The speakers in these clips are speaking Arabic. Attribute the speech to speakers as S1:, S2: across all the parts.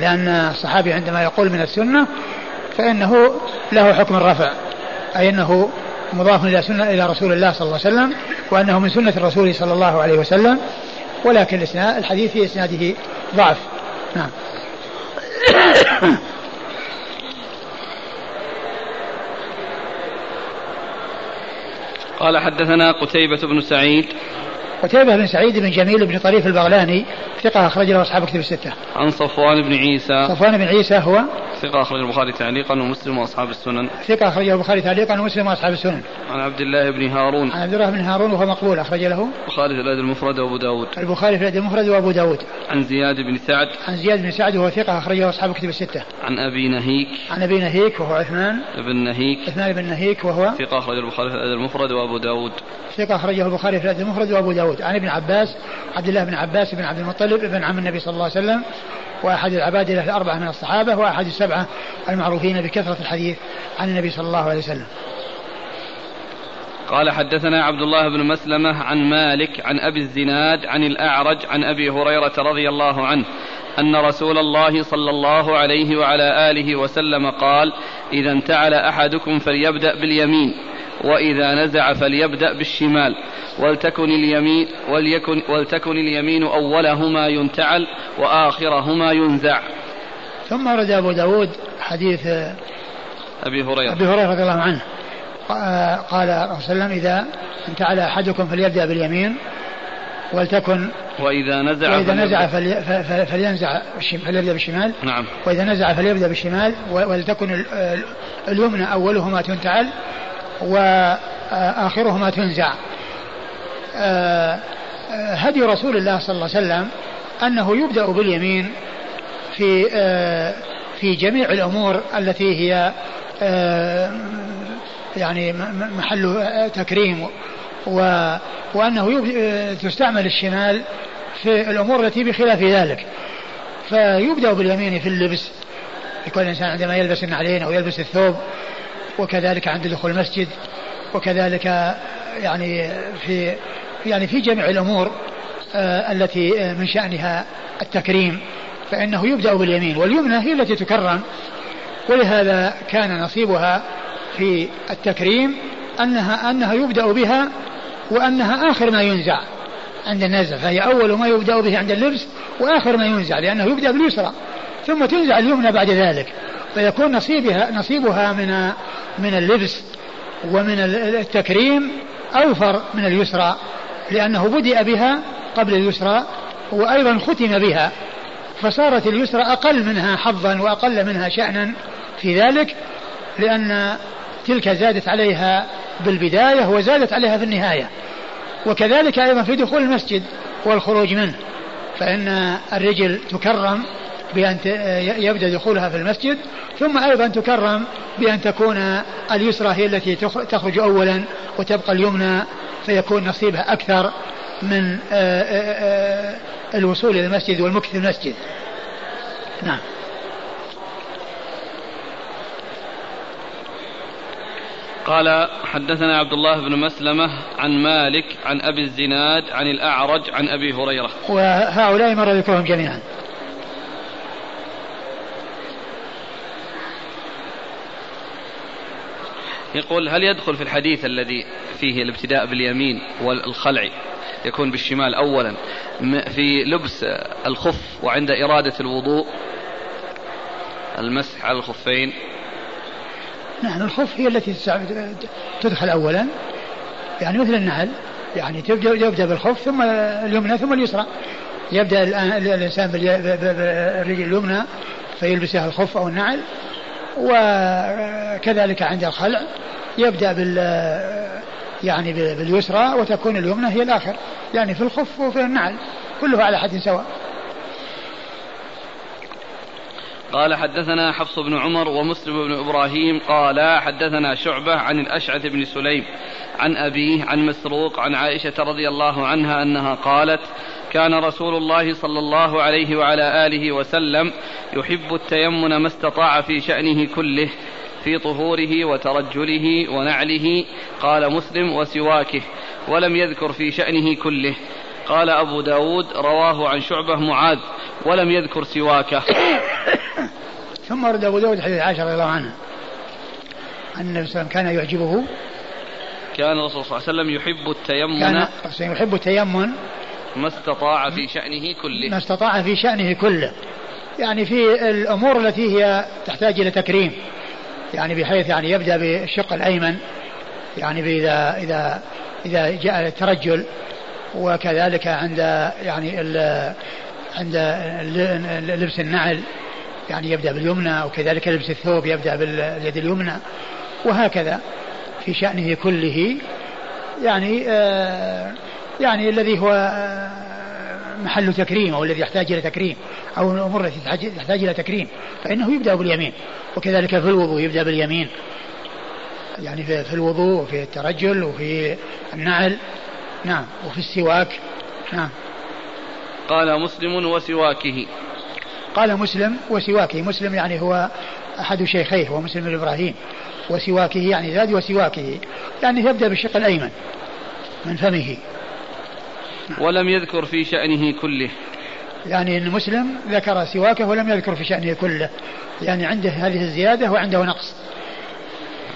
S1: لأن الصحابي عندما يقول من السنة فإنه له حكم الرفع أي أنه مضاف إلى سنة إلى رسول الله صلى الله عليه وسلم وأنه من سنة الرسول صلى الله عليه وسلم ولكن الحديث في إسناده ضعف. نعم.
S2: قال حدثنا قتيبة بن سعيد
S1: قتيبة بن سعيد بن جميل بن طريف البغلاني ثقة أخرج له أصحاب كتب الستة.
S2: عن صفوان بن عيسى.
S1: صفوان بن عيسى هو
S2: ثقة أخرج البخاري تعليقا ومسلم وأصحاب السنن.
S1: ثقة أخرجه البخاري تعليقا ومسلم وأصحاب السنن.
S2: عن عبد الله بن هارون.
S1: عن عبد الله بن هارون وهو مقبول أخرج له.
S2: البخاري في الأدب المفرد وأبو داود.
S1: البخاري في الأدب المفرد وأبو داود.
S2: عن زياد بن سعد.
S1: عن زياد بن سعد وهو ثقة أخرجه أصحاب كتب الستة.
S2: عن أبي نهيك.
S1: عن أبي نهيك وهو عثمان.
S2: بن نهيك.
S1: عثمان بن نهيك وهو
S2: ثقة أخرج البخاري في الأدب المفرد وأبو داود.
S1: ثقة أخرجه البخاري في الأدب المفرد وأبو داود. عن ابن عباس عبد الله بن عباس بن عبد المطلب بن عم النبي صلى الله عليه وسلم وأحد العبادلة الأربعة من الصحابة وأحد السبعة المعروفين بكثرة الحديث عن النبي صلى الله عليه وسلم.
S2: قال حدثنا عبد الله بن مسلمة عن مالك عن أبي الزناد عن الأعرج عن أبي هريرة رضي الله عنه أن رسول الله صلى الله عليه وعلى آله وسلم قال إذا انتعل أحدكم فليبدأ باليمين. وإذا نزع فليبدأ بالشمال ولتكن اليمين وليكن ولتكن اليمين أولهما ينتعل وآخرهما ينزع.
S1: ثم ورد أبو داود حديث
S2: أبي هريرة.
S1: أبي هريرة رضي الله عنه. قال صلى الله عليه وسلم إذا انتعل أحدكم فليبدأ باليمين ولتكن
S2: وإذا نزع
S1: وإذا نزع فلي فلينزع فليبدأ بالشمال.
S2: نعم.
S1: وإذا نزع فليبدأ بالشمال ولتكن اليمنى أولهما تنتعل وآخرهما تنزع. آه، آه، هدي رسول الله صلى الله عليه وسلم أنه يبدأ باليمين في آه، في جميع الأمور التي هي يعني محل تكريم. وأنه تستعمل الشمال في الأمور التي بخلاف ذلك. فيبدأ باليمين في اللبس. يكون الإنسان عندما يلبس النعلين أو يلبس الثوب وكذلك عند دخول المسجد وكذلك يعني في يعني في جميع الأمور آه، التي آه، من شأنها التكريم فإنه يبدأ باليمين واليمنى هي التي تكرم. ولهذا كان نصيبها في التكريم أنها أنها يبدأ بها وأنها آخر ما ينزع عند النزع فهي أول ما يبدأ به عند اللبس وآخر ما ينزع لأنه يبدأ باليسرى ثم تنزع اليمنى بعد ذلك. فيكون نصيبها نصيبها من من اللبس ومن التكريم أوفر من اليسرى لأنه بدأ بها قبل اليسرى وأيضا ختم بها. فصارت اليسرى أقل منها حظا وأقل منها شأنا في ذلك لأن تلك زادت عليها بالبداية وزادت عليها في النهاية. وكذلك أيضا في دخول المسجد والخروج منه فإن الرجل تكرم بأن يبدأ دخولها في المسجد ثم أيضا تكرم بأن تكون اليسرى هي التي تخرج أولا وتبقى اليمنى فيكون نصيبها أكثر من آه، آه، آه، الوصول إلى المسجد والمكث في المسجد. نعم.
S2: قال حدثنا عبد الله بن مسلمة عن مالك عن أبي الزناد عن الأعرج عن أبي هريرة.
S1: وهؤلاء مر ذكرهم جميعا.
S2: يقول هل يدخل في الحديث الذي فيه الابتداء باليمين والخلع يكون بالشمال أولا؟ في لبس الخف وعند إرادة الوضوء المسح على الخفين.
S1: نعم الخف هي التي تدخل أولا. يعني مثل النعل يعني تبدأ يبدأ بالخف ثم اليمنى ثم اليسرى. يبدأ الإنسان بالرجل اليمنى فيلبسها الخف أو النعل وكذلك عند الخلع يبدأ بال يعني باليسرى وتكون اليمنى هي الآخر يعني في الخف وفي النعل كله على حد سواء.
S2: قال حدثنا حفص بن عمر ومسلم بن إبراهيم قال حدثنا شعبة عن الأشعث بن سليم عن أبيه عن مسروق عن عائشة رضي الله عنها أنها قالت كان رسول الله صلى الله عليه وعلى آله وسلم يحب التيمن ما استطاع في شأنه كله في طهوره وترجله ونعله. قال مسلم وسواكه ولم يذكر في شأنه كله. قال أبو داود رواه عن شعبة معاذ ولم يذكر سواكه.
S1: ثم ورد أبو داود حديث عائشة رضي الله عنها أن النبي صلى الله عليه وسلم كان يعجبه.
S2: كان الرسول صلى الله عليه وسلم يحب التيمم
S1: كان يحب التيمم
S2: ما استطاع في شأنه كله.
S1: ما استطاع في شأنه كله. يعني في الأمور التي هي تحتاج إلى تكريم. يعني بحيث يعني يبدأ بالشق الأيمن. يعني إذا إذا إذا جاء الترجل وكذلك عند يعني عند لبس النعل. يعني يبدأ باليمنى وكذلك لبس الثوب يبدأ باليد اليمنى. وهكذا في شأنه كله. يعني آه يعني الذي هو آه محل تكريم أو الذي يحتاج إلى تكريم أو الأمور التي تحتاج إلى تكريم فإنه يبدأ باليمين وكذلك في الوضوء يبدأ باليمين. يعني في الوضوء وفي الترجل وفي النعل نعم وفي السواك نعم.
S2: قال مسلم وسواكه.
S1: قال مسلم وسواكه. مسلم يعني هو أحد شيخيه هو مسلم بن إبراهيم. وسواكه يعني زاد وسواكه. يعني يبدأ بالشق الأيمن من فمه.
S2: ولم يذكر في شأنه كله.
S1: يعني أن مسلم ذكر سواكه ولم يذكر في شأنه كله. يعني عنده هذه الزيادة وعنده نقص.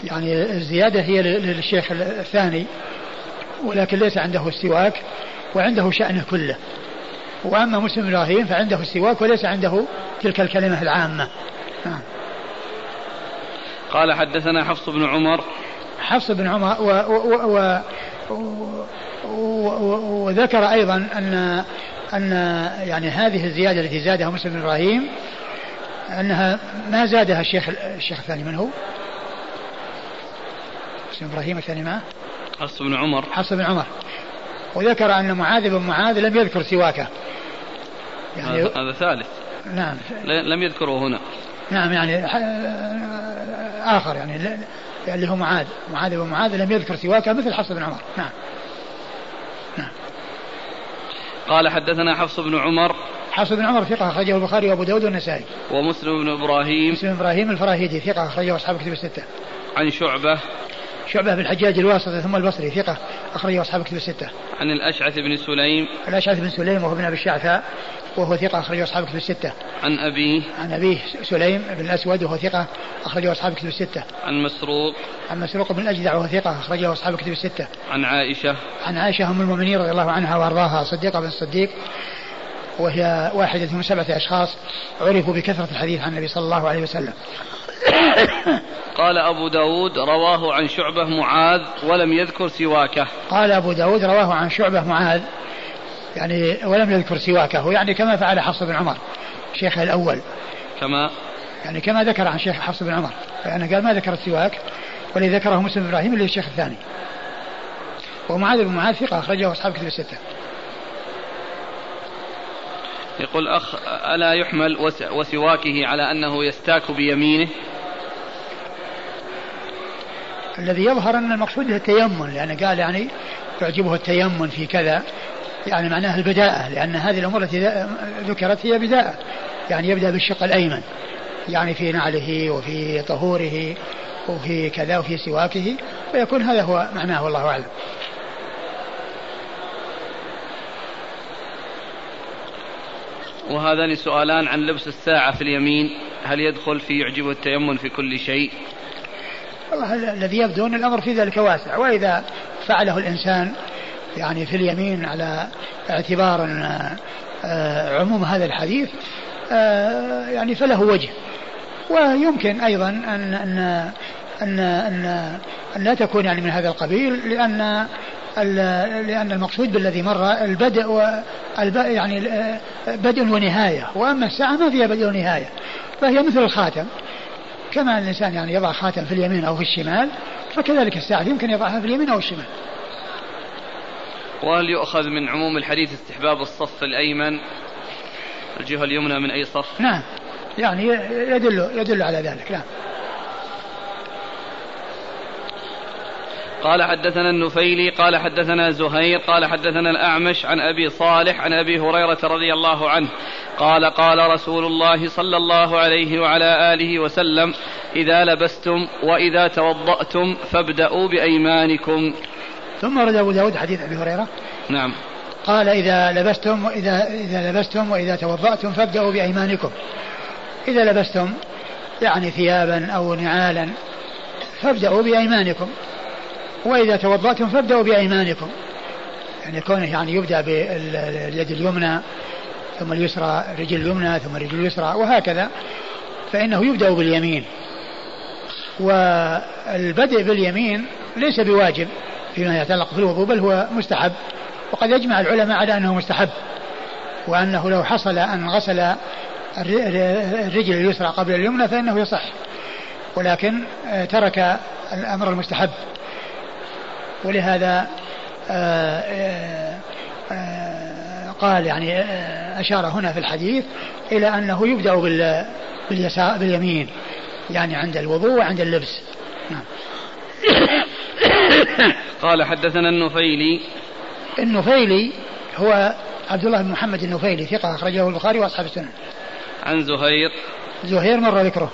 S1: يعني الزيادة هي للشيخ الثاني ولكن ليس عنده السواك وعنده شأنه كله. وأما مسلم إبراهيم فعنده السواك وليس عنده تلك الكلمة العامة. نعم.
S2: قال حدثنا حفص بن عمر.
S1: حفص بن عمر و و و و وذكر أيضا أن أن يعني هذه الزيادة التي زادها مسلم بن إبراهيم أنها ما زادها الشيخ الشيخ الثاني من هو؟ مسلم إبراهيم الثاني ما؟
S2: حفص بن عمر.
S1: حفص بن عمر. وذكر أن معاذ بن معاذ لم يذكر سواكه
S2: يعني هذا ثالث.
S1: نعم.
S2: لم يذكره هنا.
S1: نعم يعني آخر يعني اللي هو معاذ. معاذ بن معاذ لم يذكر سواكه مثل حفص بن عمر. نعم.
S2: قال حدثنا حفص بن عمر.
S1: حفص بن عمر ثقة أخرجه البخاري وأبو داود والنسائي.
S2: ومسلم بن إبراهيم.
S1: مسلم بن إبراهيم الفراهيدي ثقة أخرجه أصحاب كتب الستة.
S2: عن شعبة.
S1: شعبة بن الحجاج الواسطي ثم البصري ثقة أخرجه أصحاب كتب الستة.
S2: عن الأشعث بن سليم.
S1: الأشعث بن سليم وهو ابن أبي الشعثاء. وهو ثقة أخرجه أصحاب كتب الستة.
S2: عن أبيه.
S1: عن أبيه سليم بن الأسود وهو ثقة أخرجه أصحاب كتب الستة.
S2: عن مسروق.
S1: عن مسروق بن الأجدع وهو ثقة أخرجه أصحاب كتب الستة.
S2: عن عائشة.
S1: عن عائشة أم المؤمنين رضي الله عنها وأرضاها صديقة بن الصديق وهي واحدة من سبعة أشخاص عرفوا بكثرة الحديث عن النبي صلى الله عليه وسلم
S2: قال أبو داود رواه عن شعبة معاذ ولم يذكر سواكه
S1: قال أبو داود رواه عن شعبة معاذ يعني ولم يذكر سواكه يعني كما فعل حفص بن عمر شيخه الأول.
S2: كما؟
S1: يعني كما ذكر عن شيخ حفص بن عمر. يعني قال ما ذكر السواك والذي ذكره مسلم إبراهيم اللي الشيخ الثاني. ومعاذ بن معاذ ثقة أخرجه أصحاب كتب الستة.
S2: يقول أخ ألا يحمل وسواكه على أنه يستاك بيمينه؟
S1: الذي يظهر أن المقصود به التيمم. لأن قال يعني يعجبه التيمم في كذا. يعني معناه البداءة لأن هذه الأمور التي ذكرت هي بداءة. يعني يبدأ بالشق الأيمن. يعني في نعله وفي طهوره وفي كذا وفي سواكه ويكون هذا هو معناه والله أعلم.
S2: وهذان سؤالان عن لبس الساعة في اليمين. هل يدخل في يعجبه التيمم في كل شيء؟
S1: والله الذي يبدو أن الأمر في ذلك واسع وإذا فعله الإنسان يعني في اليمين على اعتبار آه، عموم هذا الحديث آه، يعني فله وجه. ويمكن أيضا أن أن أن أن, أن لا تكون يعني من هذا القبيل لأن لأن المقصود بالذي مر البدء يعني بدء ونهاية. وأما الساعة ما فيها بدء ونهاية فهي مثل الخاتم. كما الإنسان يعني يضع خاتم في اليمين أو في الشمال فكذلك الساعة يمكن يضعها في اليمين أو الشمال.
S2: وهل يؤخذ من عموم الحديث استحباب الصف الأيمن. الجهة اليمنى من أي صف؟
S1: نعم. يعني يدل يدل على ذلك نعم.
S2: قال حدثنا النفيلي قال حدثنا زهير قال حدثنا الأعمش عن أبي صالح عن أبي هريرة رضي الله عنه. قال قال رسول الله صلى الله عليه وعلى آله وسلم إذا لبستم وإذا توضأتم فابدأوا بأيمانكم.
S1: ثم رد أبو داود حديث أبي هريرة.
S2: نعم.
S1: قال إذا لبستم وإذا إذا لبستم وإذا توضأتم فابدأوا بأيمانكم. إذا لبستم يعني ثيابا أو نعالا فابدأوا بأيمانكم. وإذا توضأتم فابدأوا بأيمانكم. يعني كونه يعني يبدأ باليد اليمنى ثم اليسرى الرجل اليمنى ثم الرجل اليسرى وهكذا. فإنه يبدأ باليمين. والبدء باليمين ليس بواجب. فيما يتعلق بالوضوء بل هو مستحب. وقد يجمع العلماء على أنه مستحب وأنه لو حصل أن غسل الرجل اليسرى قبل اليمنى فإنه يصح. ولكن آه، ترك الأمر المستحب. ولهذا آه، آه، قال يعني أشار هنا في الحديث إلى أنه يبدأ باليسار باليمين يعني عند الوضوء وعند اللبس. نعم.
S2: قال حدثنا النفيلي.
S1: النفيلي هو عبد الله بن محمد النفيلي ثقة أخرجه البخاري وأصحاب السنة.
S2: عن زهير.
S1: زهير مر ذكره.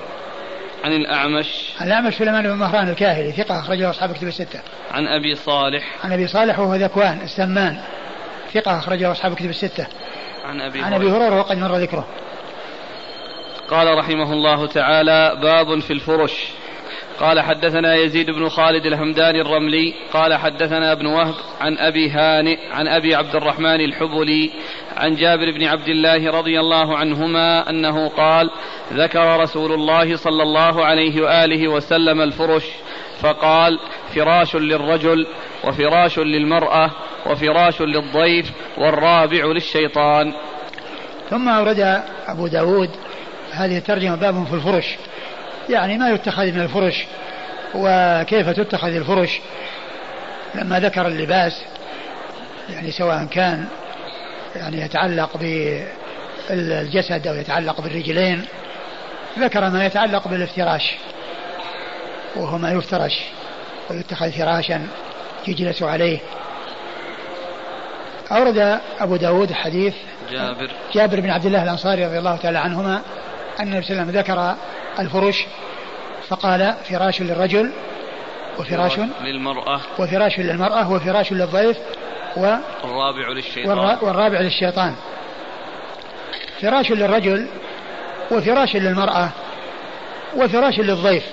S2: عن الأعمش.
S1: عن الأعمش سليمان بن مهران الكاهلي ثقة أخرجه أصحاب كتب الستة.
S2: عن أبي صالح.
S1: عن أبي صالح وهو ذكوان السمان ثقة أخرجه أصحاب كتب الستة.
S2: عن أبي
S1: عن أبي هريرة وقد مر ذكره.
S2: قال رحمه الله تعالى باب في الفرش. قال حدثنا يزيد بن خالد الهمداني الرملي قال حدثنا ابن وهب عن أبي هانئ عن أبي عبد الرحمن الحبلي عن جابر بن عبد الله رضي الله عنهما أنه قال ذكر رسول الله صلى الله عليه وآله وسلم الفرش فقال فراش للرجل وفراش للمرأة وفراش للضيف والرابع للشيطان.
S1: ثم أورد أبو داود هذه الترجمة باب في الفرش. يعني ما يتخذ من الفرش وكيف تتخذ الفرش؟ لما ذكر اللباس يعني سواء كان يعني يتعلق بالجسد أو يتعلق بالرجلين ذكر ما يتعلق بالافتراش وهو ما يفترش ويتخذ فراشا يجلس عليه. أورد أبو داود حديث
S2: جابر.
S1: جابر بن عبد الله الأنصاري رضي الله تعالى عنهما أن النبي صلى الله عليه وسلم ذكر الفرش فقال فراش للرجل وفراش
S2: للمرأة.
S1: وفراش للمرأة وفراش للضيف و
S2: والرابع للشيطان.
S1: والرابع للشيطان. فراش للرجل وفراش للمرأة وفراش للضيف.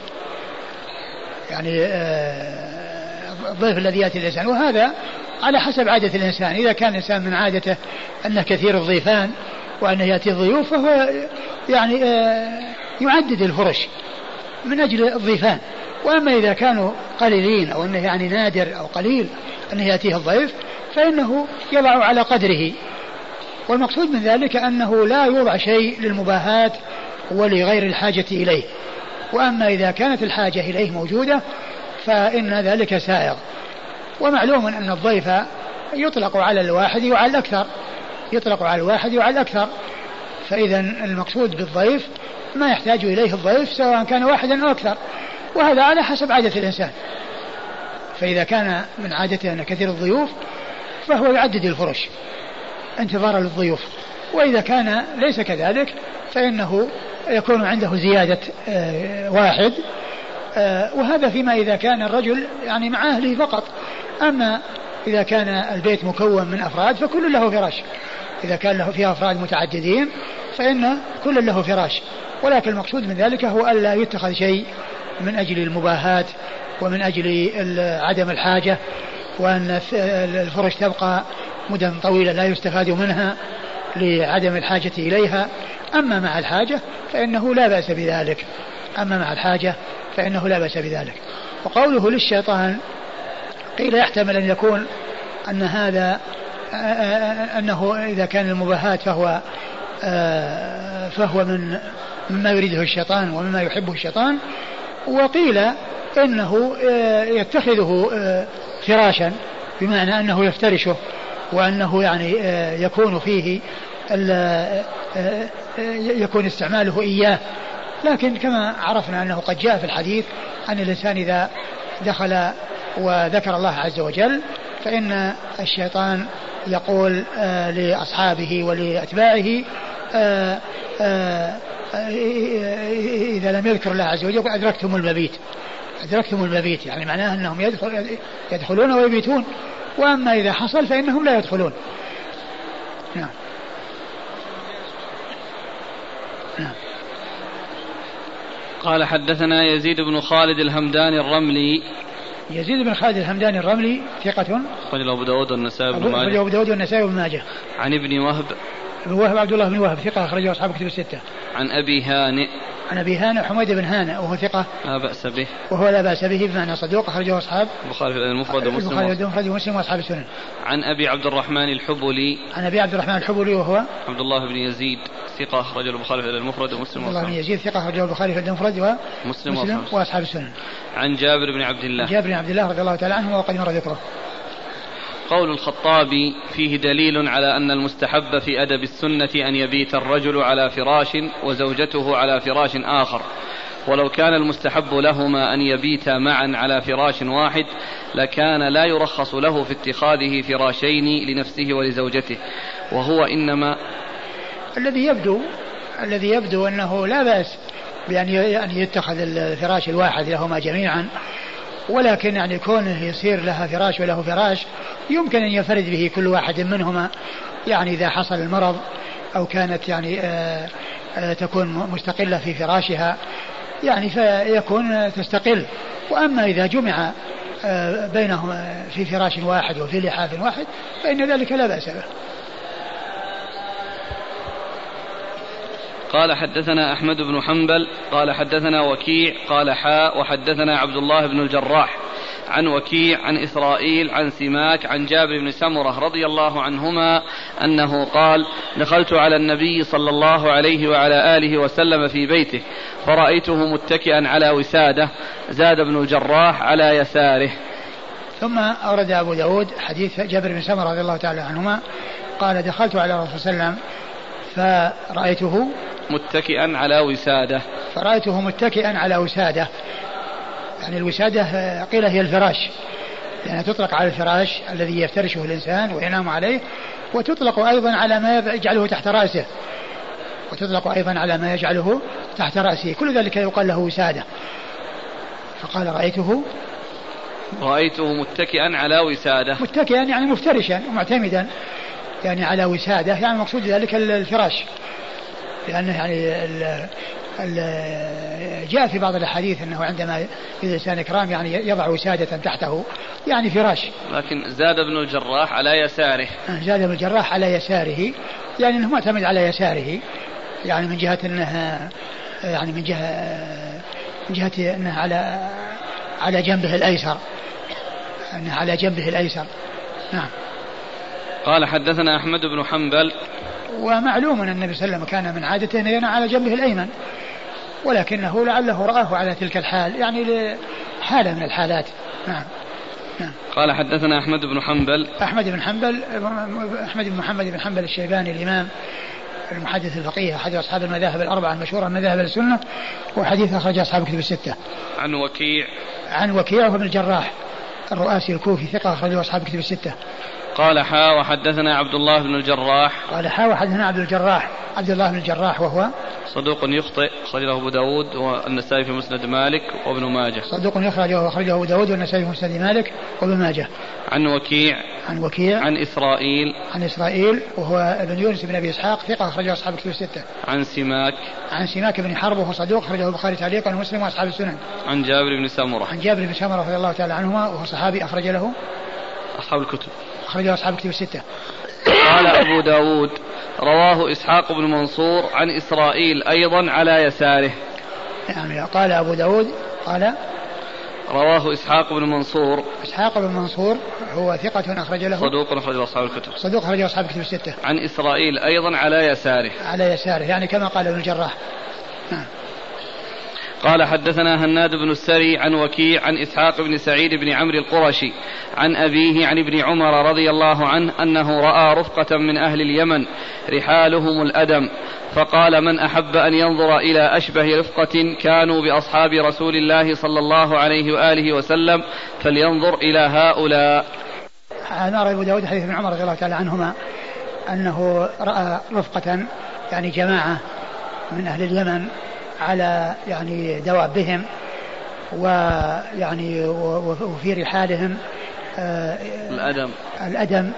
S1: يعني آه، الضيف الذي يأتي الإنسان. وهذا على حسب عادة الإنسان. إذا كان الإنسان من عادته أنه كثير الضيفان وأنه يأتي الضيوف فهو يعني آه، يعدد الفرش من أجل الضيفان. وأما إذا كانوا قليلين أو أنه يعني نادر أو قليل أنه يأتيه الضيف فإنه يضع على قدره. والمقصود من ذلك أنه لا يوضع شيء للمباهاة ولغير الحاجة إليه. وأما إذا كانت الحاجة إليه موجودة فإن ذلك سائغ. ومعلوم أن الضيف يطلق على الواحد وعلى الأكثر. يطلق على الواحد وعلى الأكثر. فإذا المقصود بالضيف ما يحتاج إليه الضيف سواء كان واحدا أو أكثر وهذا على حسب عادة الإنسان. فإذا كان من عادته أن كثير الضيوف فهو يعدد الفرش انتظارا للضيوف وإذا كان ليس كذلك فإنه يكون عنده زيادة آه، واحد آه، وهذا فيما إذا كان الرجل يعني مع أهله فقط. أما إذا كان البيت مكون من أفراد فكل له فراش. إذا كان له فيها أفراد متعددين فإن كل له فراش. ولكن المقصود من ذلك هو ألا يتخذ شيء من أجل المباهاة ومن أجل عدم الحاجة وأن الفرش تبقى مدة طويلة لا يستفاد منها لعدم الحاجة إليها. أما مع الحاجة فإنه لا بأس بذلك. أما مع الحاجة فإنه لا بأس بذلك. وقوله للشيطان قيل يحتمل أن يكون أن هذا أنه إذا كان المباهاة فهو فهو من مما يريده الشيطان ومما يحبه الشيطان وقيل إنه يتخذه فراشا بمعنى أنه يفترشه وأنه يعني يكون فيه يكون استعماله إياه. لكن كما عرفنا أنه قد جاء في الحديث أن الإنسان إذا دخل وذكر الله عز وجل فإن الشيطان يقول لأصحابه ولأتباعه إذا لم يذكر الله عز وجل أدركتم المبيت. أدركتم المبيت يعني معناه أنهم يدخل يدخلون ويبيتون. وأما إذا حصل فإنهم لا يدخلون. نعم.
S2: نعم. قال حدثنا يزيد بن خالد الهمداني الرملي
S1: يزيد بن خالد الهمداني الرملي ثقة.
S2: أخرج له أبو داود والنسائي بن
S1: ماجه. أبو داود والنسائي بن ماجه.
S2: عن ابن وهب
S1: ابن وهب عبد الله بن وهب ثقة أخرجه أصحاب كتب الستة.
S2: عن أبي هانئ.
S1: عن أبي هانئ حميد بن هانئ وهو ثقة.
S2: لا بأس به.
S1: وهو لا بأس به بمعنى صدوق أخرجه أصحاب.
S2: البخاري في المفرد ومسلم.
S1: البخاري في المفرد ومسلم وأصحاب السنن.
S2: عن أبي عبد الرحمن الحبلي.
S1: عن أبي عبد الرحمن الحبلي وهو
S2: عبد الله بن يزيد ثقة أخرجه البخاري في المفرد ومسلم
S1: عبد الله بن يزيد ثقة أخرجه البخاري في المفرد ومسلم وأصحاب السنن.
S2: عن جابر بن عبد الله.
S1: جابر بن عبد الله رضي الله تعالى عنه وقد مر ذكره.
S2: قول الخطابي فيه دليل على أن المستحب في أدب السنة أن يبيت الرجل على فراش وزوجته على فراش آخر. ولو كان المستحب لهما أن يبيتا معا على فراش واحد لكان لا يرخص له في اتخاذه فراشين لنفسه ولزوجته. وهو إنما
S1: الذي يبدو الذي يبدو أنه لا بأس بأن يتخذ الفراش الواحد لهما جميعا. ولكن يعني كونه يصير لها فراش وله فراش يمكن أن ينفرد به كل واحد منهما يعني إذا حصل المرض أو كانت يعني آآ آآ تكون مستقلة في فراشها يعني فيكون تستقل. وأما إذا جمع بينهم في فراش واحد وفي لحاف واحد فإن ذلك لا بأس به.
S2: قال حدثنا أحمد بن حنبل قال حدثنا وكيع قال حاء وحدثنا عبد الله بن الجراح. عن وكيع عن إسرائيل عن سماك عن جابر بن سمرة رضي الله عنهما أنه قال دخلت على النبي صلى الله عليه وعلى آله وسلم في بيته فرأيته متكئا على وسادة زاد بن الجراح على يساره.
S1: ثم أورد أبو داود حديث جابر بن سمرة رضي الله تعالى عنهما قال دخلت على الرسول صلى الله عليه وسلم فرأيته
S2: متكئا على وسادة.
S1: فرأيته متكئا على وسادة. يعني الوسادة قيل هي الفراش. لأنها يعني تطلق على الفراش الذي يفترشه الإنسان وينام عليه وتطلق أيضا على ما يجعله تحت رأسه. وتطلق أيضا على ما يجعله تحت رأسه. كل ذلك يقال له وسادة. فقال رأيته
S2: رأيته متكئا على وسادة.
S1: متكئا يعني مفترشا ومعتمدا يعني على وسادة يعني المقصود ذلك الفراش. لأنه يعني ال ال جاء في بعض الأحاديث أنه عندما إذا الإنسان إكرام يعني يضع وسادة تحته يعني فراش.
S2: لكن زاد ابن الجراح على يساره.
S1: زاد ابن الجراح على يساره. يعني أنه معتمد على يساره. يعني من جهة أنه يعني من جهة من جهة أنه على على جنبه الأيسر. أنه على جنبه الأيسر. نعم.
S2: قال حدثنا أحمد بن حنبل
S1: ومعلوم أن النبي صلى الله عليه وسلم كان من عادته أن ينام على جنبه الأيمن ولكنه لعله رآه على تلك الحال يعني حالة من الحالات نعم
S2: نعم. قال حدثنا أحمد بن حنبل
S1: أحمد بن حنبل أحمد بن محمد بن حنبل الشيباني الإمام المحدث الفقيه أحد أصحاب المذاهب الأربعة المشهورة مذاهب السنة وحديث أخرج أصحاب الكتب الستة.
S2: عن وكيع
S1: عن وكيع وابن الجراح الرؤاسي الكوفي ثقة أخرجه أصحاب الكتب الستة.
S2: قال حا وحدثنا عبد الله بن الجراح.
S1: قال حا وحدثنا عبد الجراح. عبد الله بن الجراح وهو
S2: صدوق يخطئ أخرجه أبو داود والنسائي في مسند مالك وابن ماجه.
S1: صدوق يخرجه أخرجه أبو داود والنسائي في مسند مالك وابن ماجه.
S2: عن وكيع.
S1: عن وكيع.
S2: عن إسرائيل.
S1: عن إسرائيل وهو ابن يونس بن أبي إسحاق ثقة أخرجه أصحاب الكتب الستة.
S2: عن سماك.
S1: عن سماك بن حرب وهو صدوق أخرجه البخاري تعليقا ومسلم وأصحاب السنن.
S2: عن جابر بن سمرة.
S1: عن جابر بن سمرة رضي الله تعالى عنهما وهو صحابي أخرج له.
S2: أصحاب الكتب.
S1: أخرجه أصحاب الكتب الستة.
S2: قال أبو داود رواه إسحاق بن منصور عن إسرائيل أيضا على يساره.
S1: يعني قال أبو داود قال
S2: رواه إسحاق بن منصور.
S1: إسحاق بن منصور هو ثقة أخرج له.
S2: صدوق أخرج أصحاب الكتب.
S1: صدوق أخرج أصحاب الكتب الستة.
S2: عن إسرائيل أيضا على يساره.
S1: على يساره يعني كما قال ابن الجراح. نعم.
S2: قال حدثنا هناد بن السري عن وكيع عن إسحاق بن سعيد بن عمرو القرشي عن أبيه عن ابن عمر رضي الله عنه أنه رأى رفقة من أهل اليمن رحالهم الأدم فقال من أحب أن ينظر إلى أشبه رفقة كانوا بأصحاب رسول الله صلى الله عليه وآله وسلم فلينظر إلى هؤلاء.
S1: نرى أبو داود حديث ابن عمر رضي الله تعالى عنهما أنه رأى رفقة يعني جماعة من أهل اليمن على يعني دوابهم ويعني وفي رحالهم
S2: الأدم.
S1: الأدم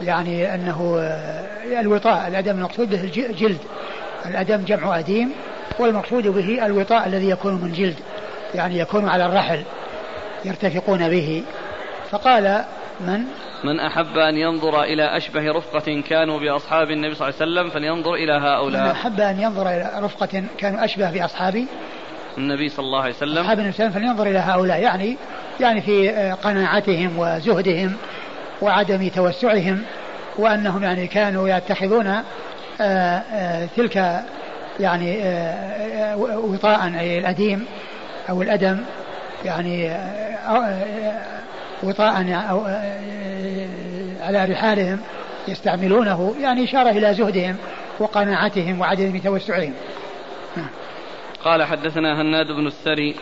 S1: يعني أنه آه، الوطاء. الأدم المقصود به الجلد. الأدم جمع أديم والمقصود به الوطاء الذي يكون من جلد يعني يكون على الرحل يرتفقون به. فقال من?
S2: من أحب أن ينظر إلى أشبه رفقة كانوا بأصحاب النبي صلى الله عليه وسلم فلينظر إلى هؤلاء.
S1: من أحب أن ينظر إلى رفقة كانوا أشبه بأصحابي
S2: النبي صلى الله عليه وسلم.
S1: أصحاب النبي صلى الله عليه وسلم فلينظر إلى هؤلاء يعني يعني في قناعتهم وزهدهم وعدم توسعهم وأنهم يعني كانوا يتخذون آه، آه، تلك يعني آه، وطاء أي الأديم أو الأدم يعني وطاء أو على رحالهم يستعملونه يعني إشارة إلى زهدهم وقناعتهم وعدم توسعهم.
S2: قال حدثنا هناد بن السري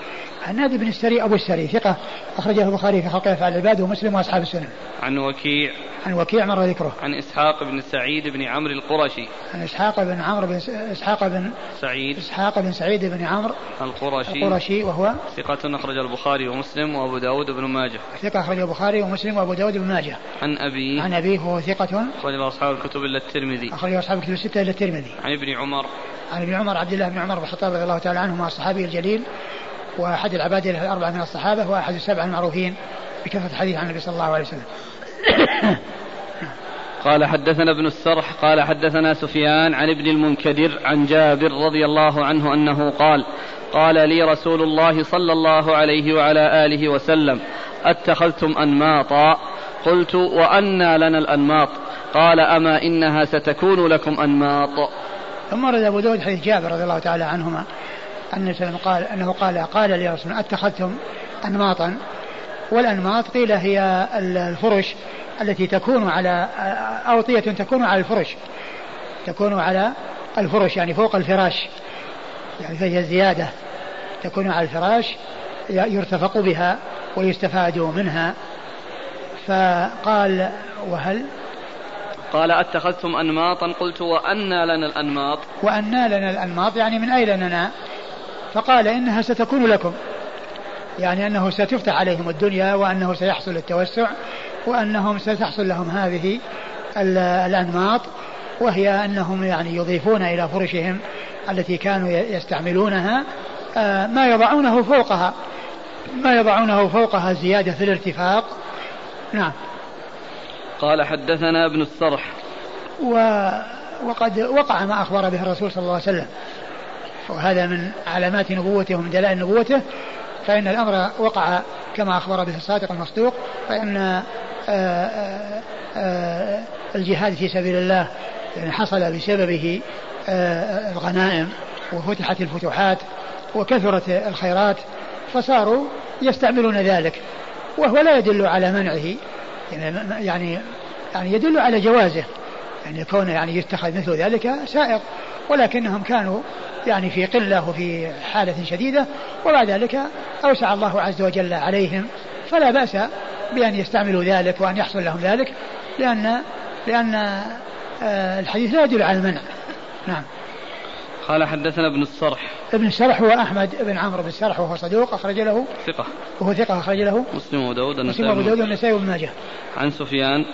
S1: هناد بن السري أبو السري ثقة أخرجه البخاري في خلق أفعال العباد ومسلم وأصحاب السنن.
S2: عن وكيع
S1: عن وكيع مر ذكره.
S2: عن إسحاق بن سعيد بن عمرو القرشي.
S1: عن إسحاق بن عمرو بن إسحاق بن
S2: سعيد
S1: إسحاق بن سعيد بن عمرو
S2: القرشي
S1: القرشي وهو
S2: ثقة أخرج البخاري ومسلم وأبو داود بن ماجه.
S1: ثقة أخرج البخاري ومسلم وأبو داود بن ماجه.
S2: عن أبيه
S1: عن أبيه وهو ثقة
S2: أخرج أصحاب الكتب إلا الترمذي.
S1: أخرج أصحاب الكتب الستة إلا الترمذي.
S2: عن ابن عمر
S1: عن ابن عمر عبد الله بن عمر بن الخطاب رضي الله تعالى عنهما الصحابي الجليل وأحد العباد الأربعة من الصحابة وأحد السبعة المعروفين بكثرة الحديث عن النبي صلى الله عليه وسلم.
S2: قال حدثنا ابن السرح قال حدثنا سفيان عن ابن المنكدر عن جابر رضي الله عنه أنه قال قال لي رسول الله صلى الله عليه وعلى آله وسلم أتخذتم أنماطا؟ قلت وأنى لنا الأنماط. قال أما إنها ستكون لكم أنماط.
S1: ثم ورد أبو داود حديث جابر رضي الله تعالى عنهما أن قال أنه قال قال لي رسول أتخذتم أنماطا. والأنماط قيل هي الفرش التي تكون على أوطية تكون على الفرش. تكون على الفرش يعني فوق الفراش. يعني فهي زيادة. تكون على الفراش يرتفق بها ويستفاد منها. فقال وهل
S2: قال أتخذتم أنماطا؟ قلت وأنى لنا الأنماط.
S1: وأنى لنا الأنماط يعني من أين لنا؟ فقال إنها ستكون لكم. يعني أنه ستفتح عليهم الدنيا وأنه سيحصل التوسع وأنهم ستحصل لهم هذه الأنماط وهي أنهم يعني يضيفون إلى فرشهم التي كانوا يستعملونها آه، ما يضعونه فوقها. ما يضعونه فوقها زيادة في الارتفاق. نعم.
S2: قال حدثنا ابن الصرح.
S1: و وقد وقع ما أخبر به الرسول صلى الله عليه وسلم. وهذا من علامات نبوته ومن دلائل نبوته فإن الأمر وقع كما أخبر به الصادق المصدوق فإن آه، آه، آه، الجهاد في سبيل الله يعني حصل بسببه الغنائم وفتحت الفتوحات وكثرت الخيرات فصاروا يستعملون ذلك. وهو لا يدل على منعه يعني يعني يعني يدل على جوازه. يعني كونه يعني يتخذ مثل ذلك سائغ ولكنهم كانوا يعني في قلة وفي حالة شديدة وبعد ذلك أوسع الله عز وجل عليهم. فلا بأس بأن يستعملوا ذلك وأن يحصل لهم ذلك لأن لأن آه، الحديث لا يدل على المنع. نعم.
S2: قال حدثنا ابن الصرح.
S1: ابن السرح هو أحمد بن عمرو بن السرح وهو صدوق أخرج له.
S2: ثقة.
S1: وهو ثقة أخرج له.
S2: مسلم وأبو داود
S1: مسلم وأبو داود والنسائي وابن ماجه.
S2: عن سفيان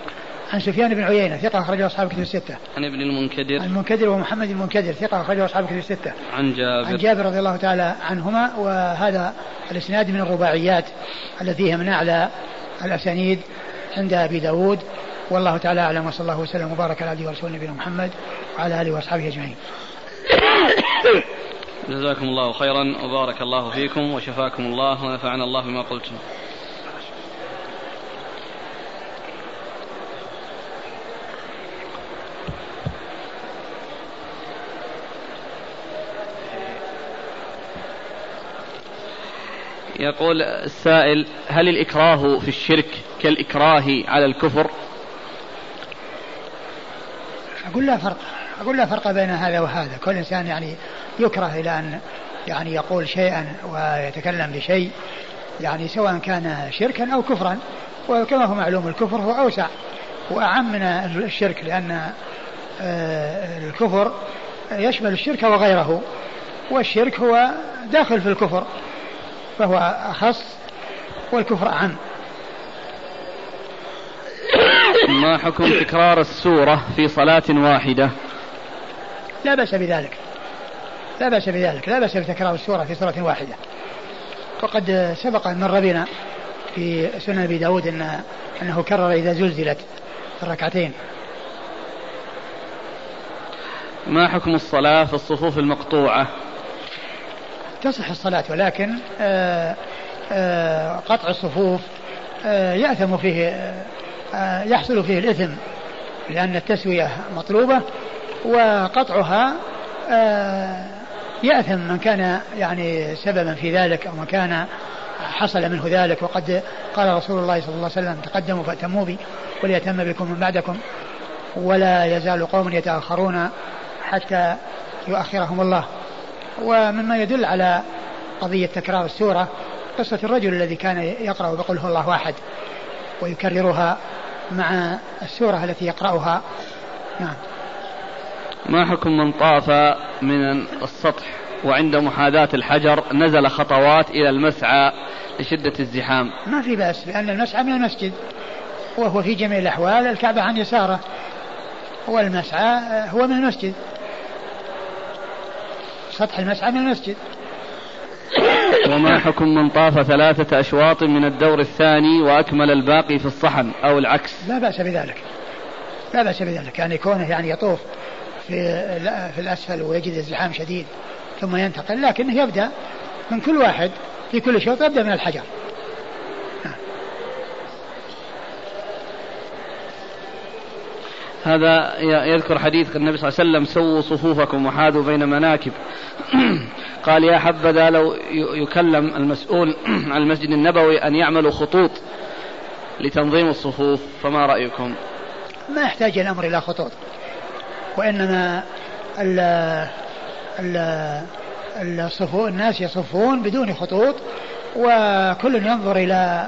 S1: عن سفيان بن عيينة ثقة أخرجه أصحاب الكتب الستة.
S2: عن ابن المنكدر.
S1: عن المنكدر ومحمد المنكدر ثقة أخرجه أصحاب الكتب الستة.
S2: عن جابر.
S1: عن جابر رضي الله تعالى عنهما وهذا الإسناد من الرباعيات التي هي من أعلى الأسانيد عند أبي داود والله تعالى أعلم وصلى الله وسلم وبارك على عبده ورسوله نبينا محمد وعلى آله وأصحابه أجمعين.
S2: جزاكم الله خيرا وبارك الله فيكم وشفاكم الله ونفعنا الله بما قلتم. يقول السائل هل الإكراه في الشرك كالإكراه على الكفر؟
S1: أقول لا فرق أقول لا فرق بين هذا وهذا. كل إنسان يعني يكره إلى أن يعني يقول شيئا ويتكلم بشيء يعني سواء كان شركا أو كفرا. وكما هو معلوم الكفر هو أوسع وأعم من الشرك لأن آه، الكفر يشمل الشرك وغيره. والشرك هو داخل في الكفر. فهو أخص والكفر أعم
S2: ما حكم تكرار السورة في صلاة واحدة؟
S1: لا بأس بذلك. لا بأس بذلك. لا بأس بتكرار السورة في صلاة واحدة. وقد سبق أن مر بنا في سنن أبي داود إن أنه كرر إذا زلزلت الركعتين.
S2: ما حكم الصلاة في الصفوف المقطوعة؟
S1: تصح الصلاة ولكن آآ آآ قطع الصفوف يأثم فيه يحصل فيه الإثم لأن التسوية مطلوبة وقطعها يأثم من كان يعني سببا في ذلك أو من كان حصل منه ذلك. وقد قال رسول الله صلى الله عليه وسلم تقدموا فأتموا بي وليتم بكم من بعدكم ولا يزال قوم يتأخرون حتى يؤخرهم الله. ومما يدل على قضية تكرار السورة قصة الرجل الذي كان يقرأ بقول هو الله واحد ويكررها مع السورة التي يقرأها. نعم.
S2: ما حكم من طاف من السطح وعند محاذاة الحجر نزل خطوات إلى المسعى لشدة الزحام؟
S1: ما في بأس لأن المسعى من المسجد وهو في جميع الأحوال الكعبة عن يساره والمسعى هو من المسجد. سطح المسعى من المسجد.
S2: وما حكم من طاف ثلاثة أشواط من الدور الثاني وأكمل الباقي في الصحن أو العكس؟
S1: لا بأس بذلك. لا بأس بذلك. يعني كونه يعني يطوف في في الأسفل ويجد الزحام شديد ثم ينتقل لكنه يبدأ من كل واحد في كل شوط يبدأ من الحجر.
S2: هذا يذكر حديث النبي صلى الله عليه وسلم سووا صفوفكم وحاذوا بين مناكب. قال يا حبذا لو يكلم المسؤول عن المسجد النبوي أن يعملوا خطوط لتنظيم الصفوف فما رأيكم؟
S1: ما يحتاج الأمر إلى خطوط وإنما ال ال الصفو الناس يصفون بدون خطوط وكل ينظر إلى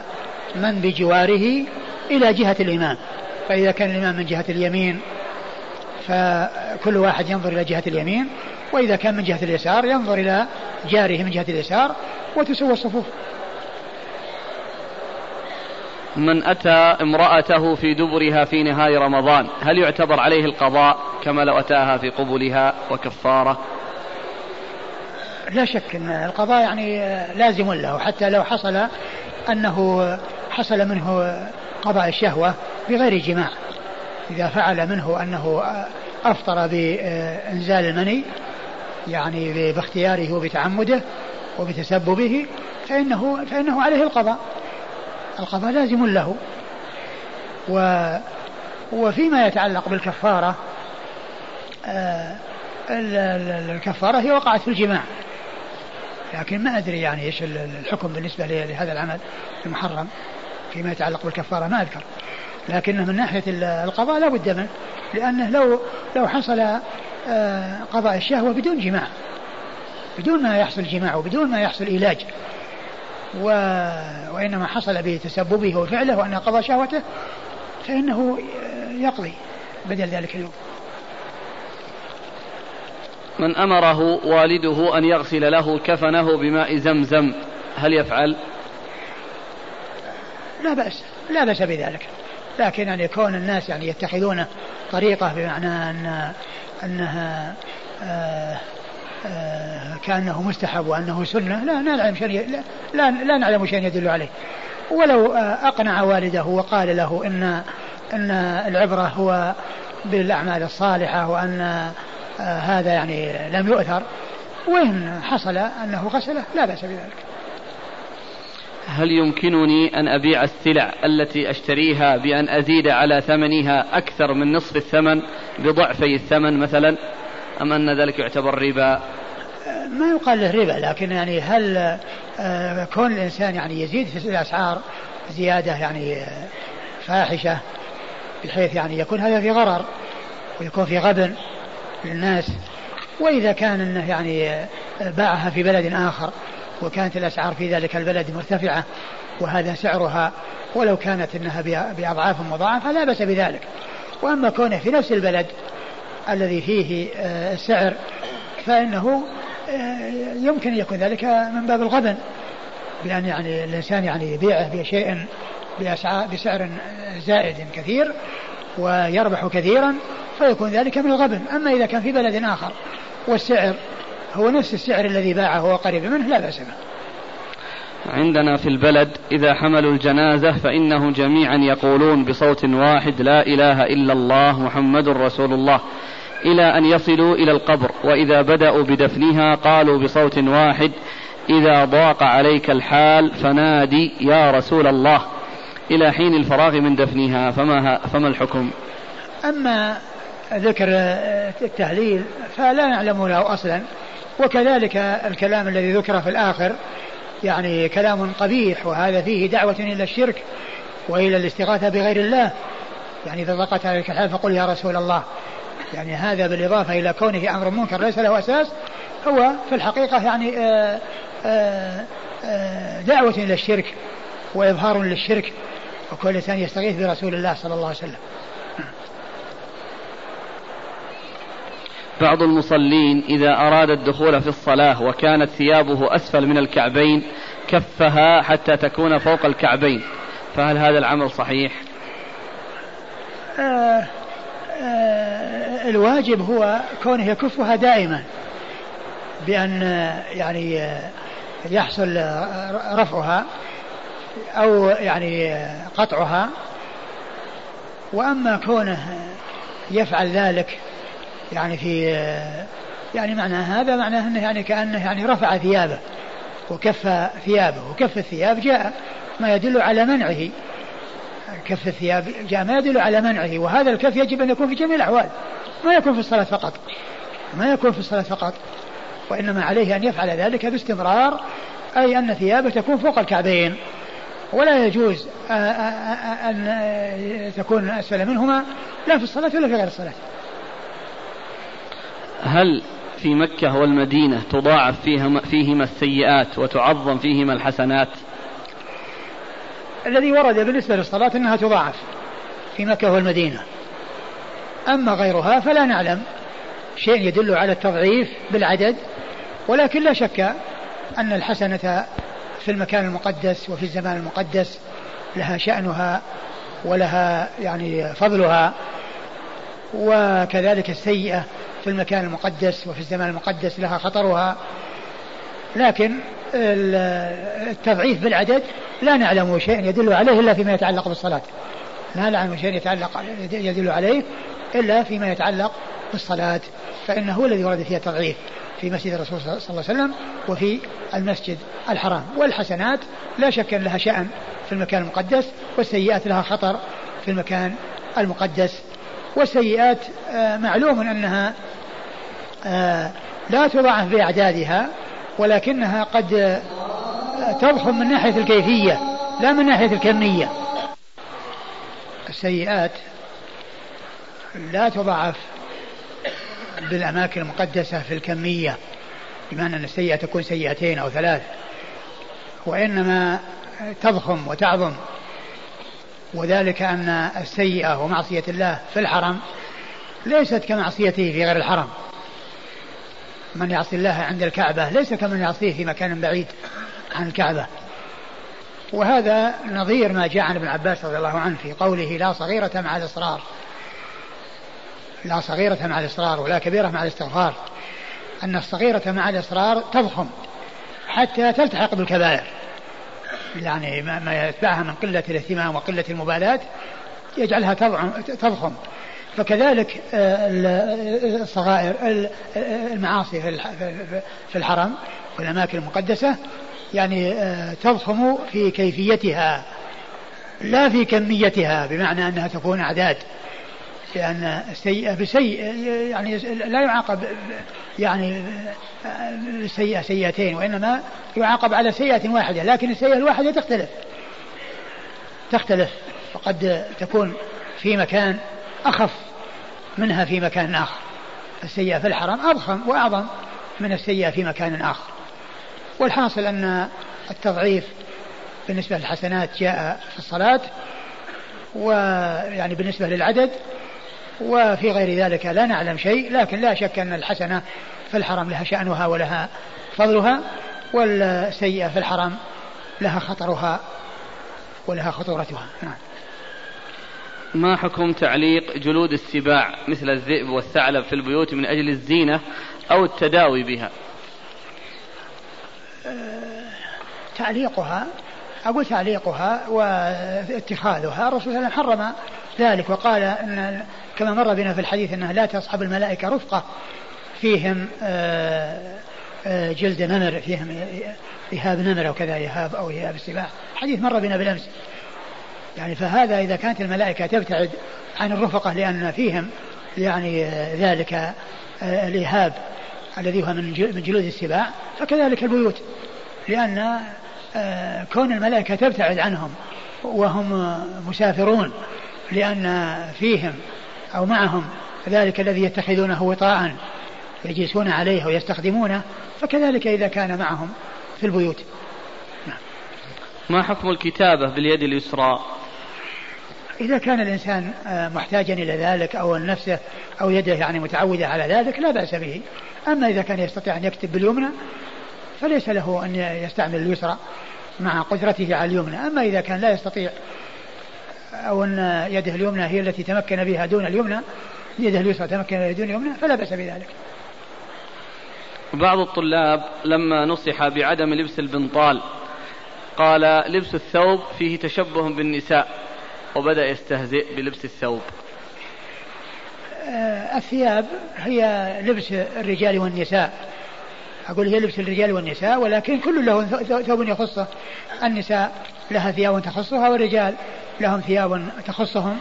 S1: من بجواره إلى جهة الإمام. فإذا كان الإمام من جهة اليمين فكل واحد ينظر إلى جهة اليمين وإذا كان من جهة اليسار ينظر إلى جاره من جهة اليسار وتسوى الصفوف.
S2: من أتى امرأته في دبرها في نهاية رمضان هل يعتبر عليه القضاء كما لو أتاها في قبلها وكفارة؟
S1: لا شك أن القضاء يعني لازم له حتى لو حصل أنه حصل منه قضاء الشهوة بغير جماع. إذا فعل منه أنه أفطر بإنزال المني يعني باختياره وبتعمده وبتسببه فإنه فإنه عليه القضاء. القضاء لازم له. و وفيما يتعلق بالكفارة آه، الكفارة هي وقعت في الجماع. لكن ما أدري يعني إيش الحكم بالنسبة لهذا العمل المحرم. فيما يتعلق بالكفارة ما أذكر لكنه من ناحية القضاء لا بد منه لأنه لو لو حصل آه، قضاء الشهوة بدون جماع بدون ما يحصل جماع وبدون ما يحصل علاج و... وإنما حصل بتسببه وفعله وأنه قضى شهوته فإنه يقضي بدل ذلك اليوم
S2: من أمره والده أن يغسل له كفنه بماء زمزم هل يفعل؟
S1: لا بأس لا بأس بذلك. لكن يعني كون الناس يعني يتخذونه طريقة بمعنى أن أنها آه آه كأنه مستحب وأنه سنة لا نعلم شيء لا, لا, لا نعلم شيء يدل عليه. ولو آه أقنع والده وقال له إن أن العبرة هو بالأعمال الصالحة وأن آه هذا يعني لم يؤثر وإن حصل أنه غسله لا بأس بذلك.
S2: هل يمكنني أن أبيع السلع التي أشتريها بأن أزيد على ثمنها أكثر من نصف الثمن بضعفي الثمن مثلا؟ أم أن ذلك يعتبر ربا؟
S1: ما يقال له ربا لكن يعني هل آه، كون الإنسان يعني يزيد في الأسعار زيادة يعني آه، فاحشة بحيث يعني يكون هذا في غرر ويكون في غبن للناس وإذا كان أنه يعني آه، باعها في بلد آخر وكانت الأسعار في ذلك البلد مرتفعة وهذا سعرها ولو كانت إنها بأضعاف مضاعفة لا بأس بذلك. وأما كونه في نفس البلد الذي فيه آه، السعر فإنه آه، يمكن أن يكون ذلك من باب الغبن بأن يعني الإنسان يعني يبيعه بشيء بسعر زائد كثير ويربح كثيرا فيكون ذلك من الغبن. أما إذا كان في بلد آخر والسعر هو نفس السعر الذي باعه وقريب منه لا بأس به.
S2: عندنا في البلد إذا حملوا الجنازة فإنهم جميعا يقولون بصوت واحد لا إله إلا الله محمد رسول الله إلى أن يصلوا إلى القبر. وإذا بدأوا بدفنها قالوا بصوت واحد إذا ضاق عليك الحال فنادي يا رسول الله. إلى حين الفراغ من دفنها فما, فما الحكم؟
S1: أما ذكر التهليل فلا نعلم له أصلا. وكذلك الكلام الذي ذكر في الآخر يعني كلام قبيح وهذا فيه دعوة إلى الشرك وإلى الاستغاثة بغير الله. يعني إذا ضاقت عليك الحال فقل يا رسول الله. يعني هذا بالإضافة إلى كونه أمر منكر ليس له أساس هو في الحقيقة يعني آه، آه، آه، دعوة إلى الشرك وإظهار للشرك وكل إنسان يستغيث برسول الله صلى الله عليه وسلم.
S2: بعض المصلين إذا أراد الدخول في الصلاة وكانت ثيابه أسفل من الكعبين كفها حتى تكون فوق الكعبين فهل هذا العمل صحيح؟
S1: آه آه الواجب هو كونه يكفها دائما بأن يعني يحصل رفعها أو يعني قطعها وأما كونه يفعل ذلك يعني في يعني معنى هذا معناه أنه يعني كأنه يعني رفع ثيابه وكف ثيابه وكف الثياب جاء ما يدل على منعه. كف الثياب جاء ما يدل على منعه. وهذا الكف يجب أن يكون في جميع الأحوال. ما يكون في الصلاة فقط. ما يكون في الصلاة فقط. وإنما عليه أن يفعل ذلك باستمرار. أي أن ثيابه تكون فوق الكعبين. ولا يجوز أن تكون أسفل منهما. لا في الصلاة ولا في غير الصلاة.
S2: هل في مكة والمدينة تضاعف فيهما, فيهما السيئات وتعظم فيهما الحسنات؟
S1: الذي ورد بالنسبة للصلاة أنها تضاعف في مكة والمدينة. أما غيرها فلا نعلم. شيء يدل على التضعيف بالعدد ولكن لا شك أن الحسنة في المكان المقدس وفي الزمان المقدس لها شأنها ولها يعني فضلها وكذلك السيئة في المكان المقدس وفي الزمان المقدس لها خطرها. لكن التضعيف بالعدد لا نعلم شيء يدل عليه إلا فيما يتعلق بالصلاة. لا نعلم شيء يتعلق يدل عليه إلا فيما يتعلق بالصلاة. فإنه هو الذي ورد فيها التضعيف في مسجد الرسول صلى الله عليه وسلم وفي المسجد الحرام. والحسنات لا شك أن لها شأن في المكان المقدس والسيئات لها خطر في المكان المقدس. والسيئات آه، معلوم أنها لا تضاعف بأعدادها ولكنها قد آه، تضخم من ناحية الكيفية لا من ناحية الكمية. السيئات لا تضاعف بالأماكن المقدسة في الكمية بمعنى أن السيئة تكون سيئتين أو ثلاث وإنما تضخم وتعظم. وذلك أن السيئة ومعصية الله في الحرم ليست كمعصيته في غير الحرم. من يعصي الله عند الكعبة ليس كمن يعصيه في مكان بعيد عن الكعبة. وهذا نظير ما جاء عن ابن عباس رضي الله عنه في قوله لا صغيرة مع الإصرار. لا صغيرة مع الإصرار ولا كبيرة مع الاستغفار. أن الصغيرة مع الإصرار تضخم حتى تلتحق بالكبائر. يعني ما يتبعها من قلة الاهتمام وقلة المبالاة يجعلها تضخم. فكذلك آه، الصغائر المعاصي في الحرم والأماكن المقدسة يعني آه، تضخم في كيفيتها لا في كميتها بمعنى أنها تكون أعداد لأن السيئة بسيء يعني لا يعاقب يعني السيئة سيئتين وإنما يعاقب على سيئة واحدة لكن السيئة الواحدة تختلف تختلف فقد تكون في مكان أخف منها في مكان آخر. السيئة في الحرم أضخم وأعظم من السيئة في مكان آخر. والحاصل أن التضعيف بالنسبة للحسنات جاء في الصلاة ويعني بالنسبة للعدد وفي غير ذلك لا نعلم شيء لكن لا شك أن الحسنة في الحرم لها شأنها ولها فضلها والسيئة في الحرم لها خطرها ولها خطورتها. نعم.
S2: ما حكم تعليق جلود السباع مثل الذئب والثعلب في البيوت من أجل الزينة أو التداوي بها؟
S1: تعليقها أقول تعليقها واتخاذها. الرسول صلى الله عليه وسلم حرم ذلك وقال إن كما مر بنا في الحديث أنها لا تصحب الملائكة رفقة فيهم آه، آه، جلد نمر فيهم إهاب نمر أو كذا إهاب أو إهاب السباع. حديث مر بنا بالأمس. يعني فهذا إذا كانت الملائكة تبتعد عن الرفقة لأن فيهم يعني ذلك آه، الإهاب الذي هو من جلود السباع فكذلك البيوت لأن آه، كون الملائكة تبتعد عنهم وهم مسافرون لأن فيهم أو معهم ذلك الذي يتخذونه وطاء يجلسون عليه ويستخدمونه فكذلك إذا كان معهم في البيوت
S2: نعم. ما حكم الكتابة باليد اليسرى
S1: إذا كان الإنسان آه، محتاجا إلى ذلك أو نفسه أو يده يعني متعودة على ذلك لا بأس به. أما إذا كان يستطيع أن يكتب باليمنى فليس له أن يستعمل اليسرى مع قدرته على اليمنى. أما إذا كان لا يستطيع أو أن يده اليمنى هي التي تمكن بها دون اليمنى يده اليسرى تمكن بها دون اليمنى فلا بأس بذلك.
S2: بعض الطلاب لما نصح بعدم لبس البنطال قال لبس الثوب فيه تشبه بالنساء. وبدأ يستهزئ بلبس الثوب.
S1: آه، الثياب هي لبس الرجال والنساء. أقول هي لبس الرجال والنساء ولكن كل له ثوب يخصه. النساء لها ثياب تخصها والرجال لهم ثياب تخصهم.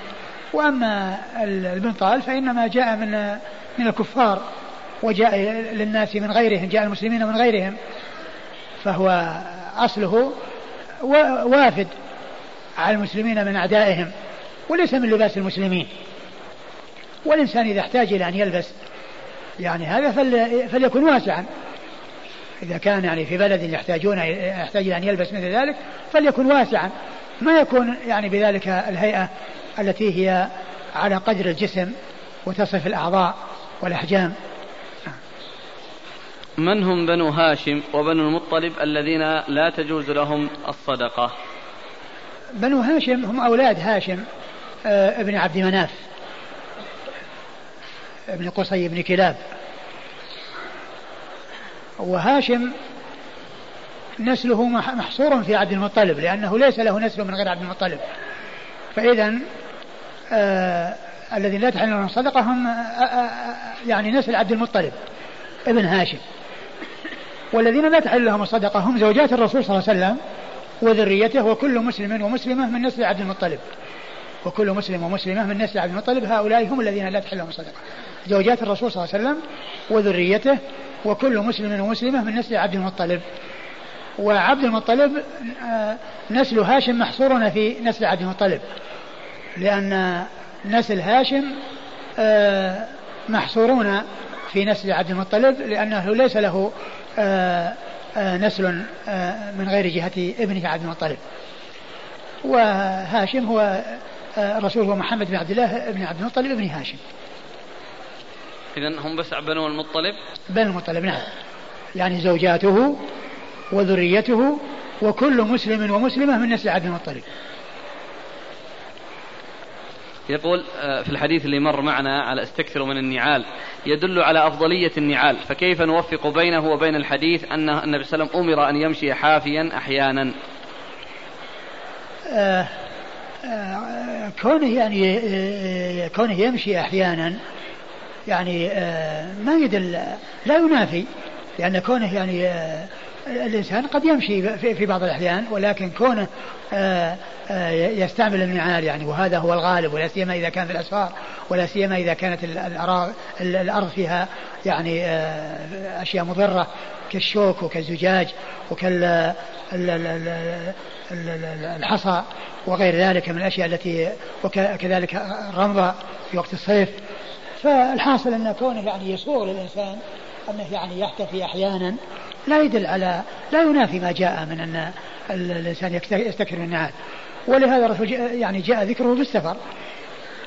S1: وأما البنطال فإنما جاء من من الكفار وجاء للناس من غيرهم جاء المسلمين من غيرهم. فهو أصله وافد. على المسلمين من أعدائهم وليس من لباس المسلمين. والإنسان إذا احتاج إلى أن يلبس يعني هذا فليكن واسعا. إذا كان يعني في بلد يحتاجون يحتاج إلى أن يلبس مثل ذلك فليكن واسعا. ما يكون يعني بذلك الهيئة التي هي على قدر الجسم وتصف الأعضاء والأحجام.
S2: من هم بنو هاشم وبنو المطلب الذين لا تجوز لهم الصدقة؟
S1: بنو هاشم هم أولاد هاشم آه، ابن عبد مناف ابن قصي بن كلاب. وهاشم نسله محصور في عبد المطلب لأنه ليس له نسل من غير عبد المطلب. فإذا آه الذين لا تحل لهم الصدقة هم آه آه, آه، يعني نسل عبد المطلب ابن هاشم. والذين لا تحل لهم الصدقة هم زوجات الرسول صلى الله عليه وسلم وذريته وكل مسلم ومسلمة من نسل عبد المطلب. وكل مسلم ومسلمة من نسل عبد المطلب. هؤلاء هم الذين لا تحل لهم الصدقة. زوجات الرسول صلى الله عليه وسلم وذريته وكل مسلم ومسلمة من نسل عبد المطلب. وعبد المطلب آه، نسل هاشم محصور في نسل عبد المطلب. لأن نسل هاشم آه، محصورون في نسل عبد المطلب لأنه ليس له آه، نسل من غير جهة ابنه عبد المطلب. وهاشم هو الرسول هو محمد بن عبد الله بن عبد المطلب ابن هاشم.
S2: إذا هم بس بنو المطلب؟
S1: بنو المطلب نعم. يعني زوجاته وذريته وكل مسلم ومسلمة من نسل عبد المطلب.
S2: يقول آه، في الحديث اللي مر معنا على استكثروا من النعال يدل على أفضلية النعال فكيف نوفق بينه وبين الحديث أن النبي صلى الله عليه وسلم أمر أن يمشي حافيا أحيانا؟
S1: آه آه كونه يعني كونه يمشي أحيانا يعني ما يدل لا ينافي لأن كونه يعني الإنسان قد يمشي في بعض الأحيان ولكن كونه آه، يستعمل النعال يعني وهذا هو الغالب ولا سيما إذا كان في الأسفار ولا سيما إذا كانت الأرض فيها يعني أشياء مضرة كالشوك وكالزجاج وكالحصى وغير ذلك من الأشياء التي وكذلك الرمضة في وقت الصيف. فالحاصل أن كونه يعني يسوغ للإنسان أنه يعني يحتفي أحيانا لا يدل على لا ينافي ما جاء من أن الإنسان يستكثر من النعال. ولهذا الرسول يعني جاء ذكره في السفر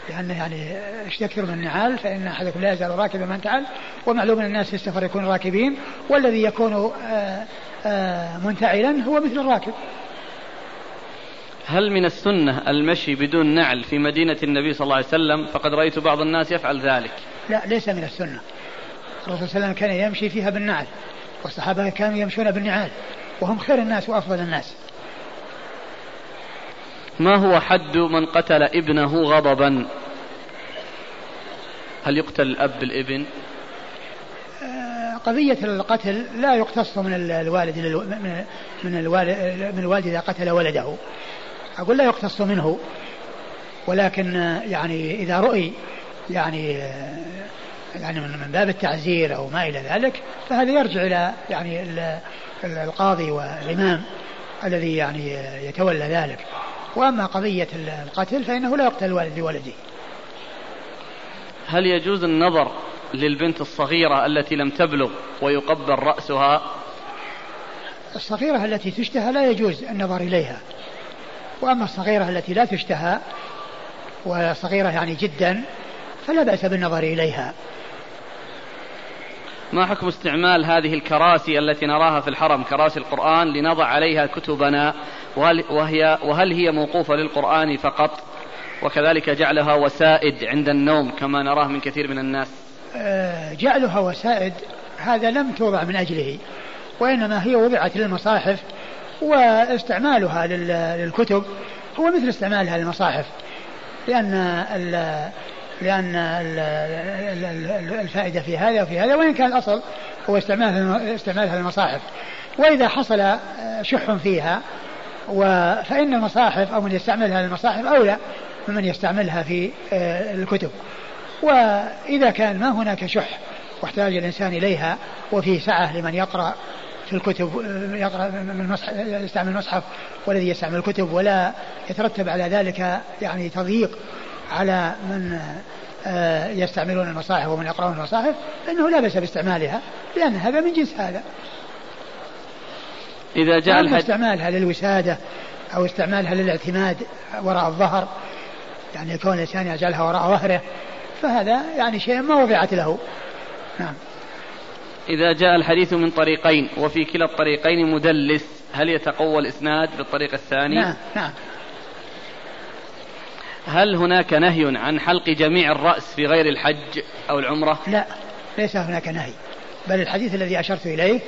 S1: لأنه يعني يستكثر من النعال فإن أحدكم لا يزال راكبا من تعال. ومعلوم أن الناس في السفر يكون راكبين. والذي يكون آه، آه، منتعلا هو مثل الراكب.
S2: هل من السنة المشي بدون نعل في مدينة النبي صلى الله عليه وسلم؟ فقد رأيت بعض الناس يفعل ذلك.
S1: لا ليس من السنة. الرسول صلى الله عليه وسلم كان يمشي فيها بالنعل. والصحابة كانوا يمشون بالنعال وهم خير الناس وأفضل الناس.
S2: ما هو حد من قتل ابنه غضبا؟ هل يقتل الأب بالابن
S1: آه، قضية القتل لا يقتص من الوالد من الوالد من الوالد إذا قتل ولده. أقول لا يقتص منه ولكن يعني إذا رؤي يعني يعني من باب التعزير أو ما إلى ذلك فهذا يرجع إلى يعني القاضي والإمام الذي يعني يتولى ذلك. وأما قضية القتل فإنه لا يقتل الوالد لولده.
S2: هل يجوز النظر للبنت الصغيرة التي لم تبلغ ويقبل رأسها؟
S1: الصغيرة التي تشتهى لا يجوز النظر إليها. وأما الصغيرة التي لا تشتهى وصغيرة يعني جدا فلا بأس بالنظر إليها.
S2: ما حكم استعمال هذه الكراسي التي نراها في الحرم كراسي القرآن لنضع عليها كتبنا وهي وهل هي موقوفة للقرآن فقط؟ وكذلك جعلها وسائد عند النوم كما نراه من كثير من الناس.
S1: آه، جعلها وسائد هذا لم توضع من أجله وإنما هي وضعت للمصاحف واستعمالها للكتب هو مثل استعمالها للمصاحف لأن لأن الفائدة في هذا وفي هذا وإن كان الأصل هو استعمالها استعمالها للمصاحف وإذا حصل شح فيها فإن المصاحف أو من يستعملها للمصاحف أولى ممن يستعملها في آه، الكتب. وإذا كان ما هناك شح واحتاج الإنسان إليها وفي سعة لمن يقرأ في الكتب آه، يقرأ من يستعمل المصحف والذي يستعمل الكتب ولا يترتب على ذلك يعني تضييق على من آه، يستعملون المصاحف ومن يقرؤون المصاحف فإنه لا بأس باستعمالها لأن هذا من جنس هذا.
S2: إذا جاء
S1: الحد... استعمالها للوسادة أو استعمالها للاعتماد وراء الظهر يعني كون الإنسان يجعلها وراء ظهره فهذا يعني شيء ما وضعت له. نعم.
S2: إذا جاء الحديث من طريقين وفي كلا الطريقين مدلس هل يتقوى الإسناد بالطريق الثاني؟
S1: نعم نعم.
S2: هل هناك نهي عن حلق جميع الرأس في غير الحج أو العمرة؟
S1: لا ليس هناك نهي. بل الحديث الذي أشرت إليه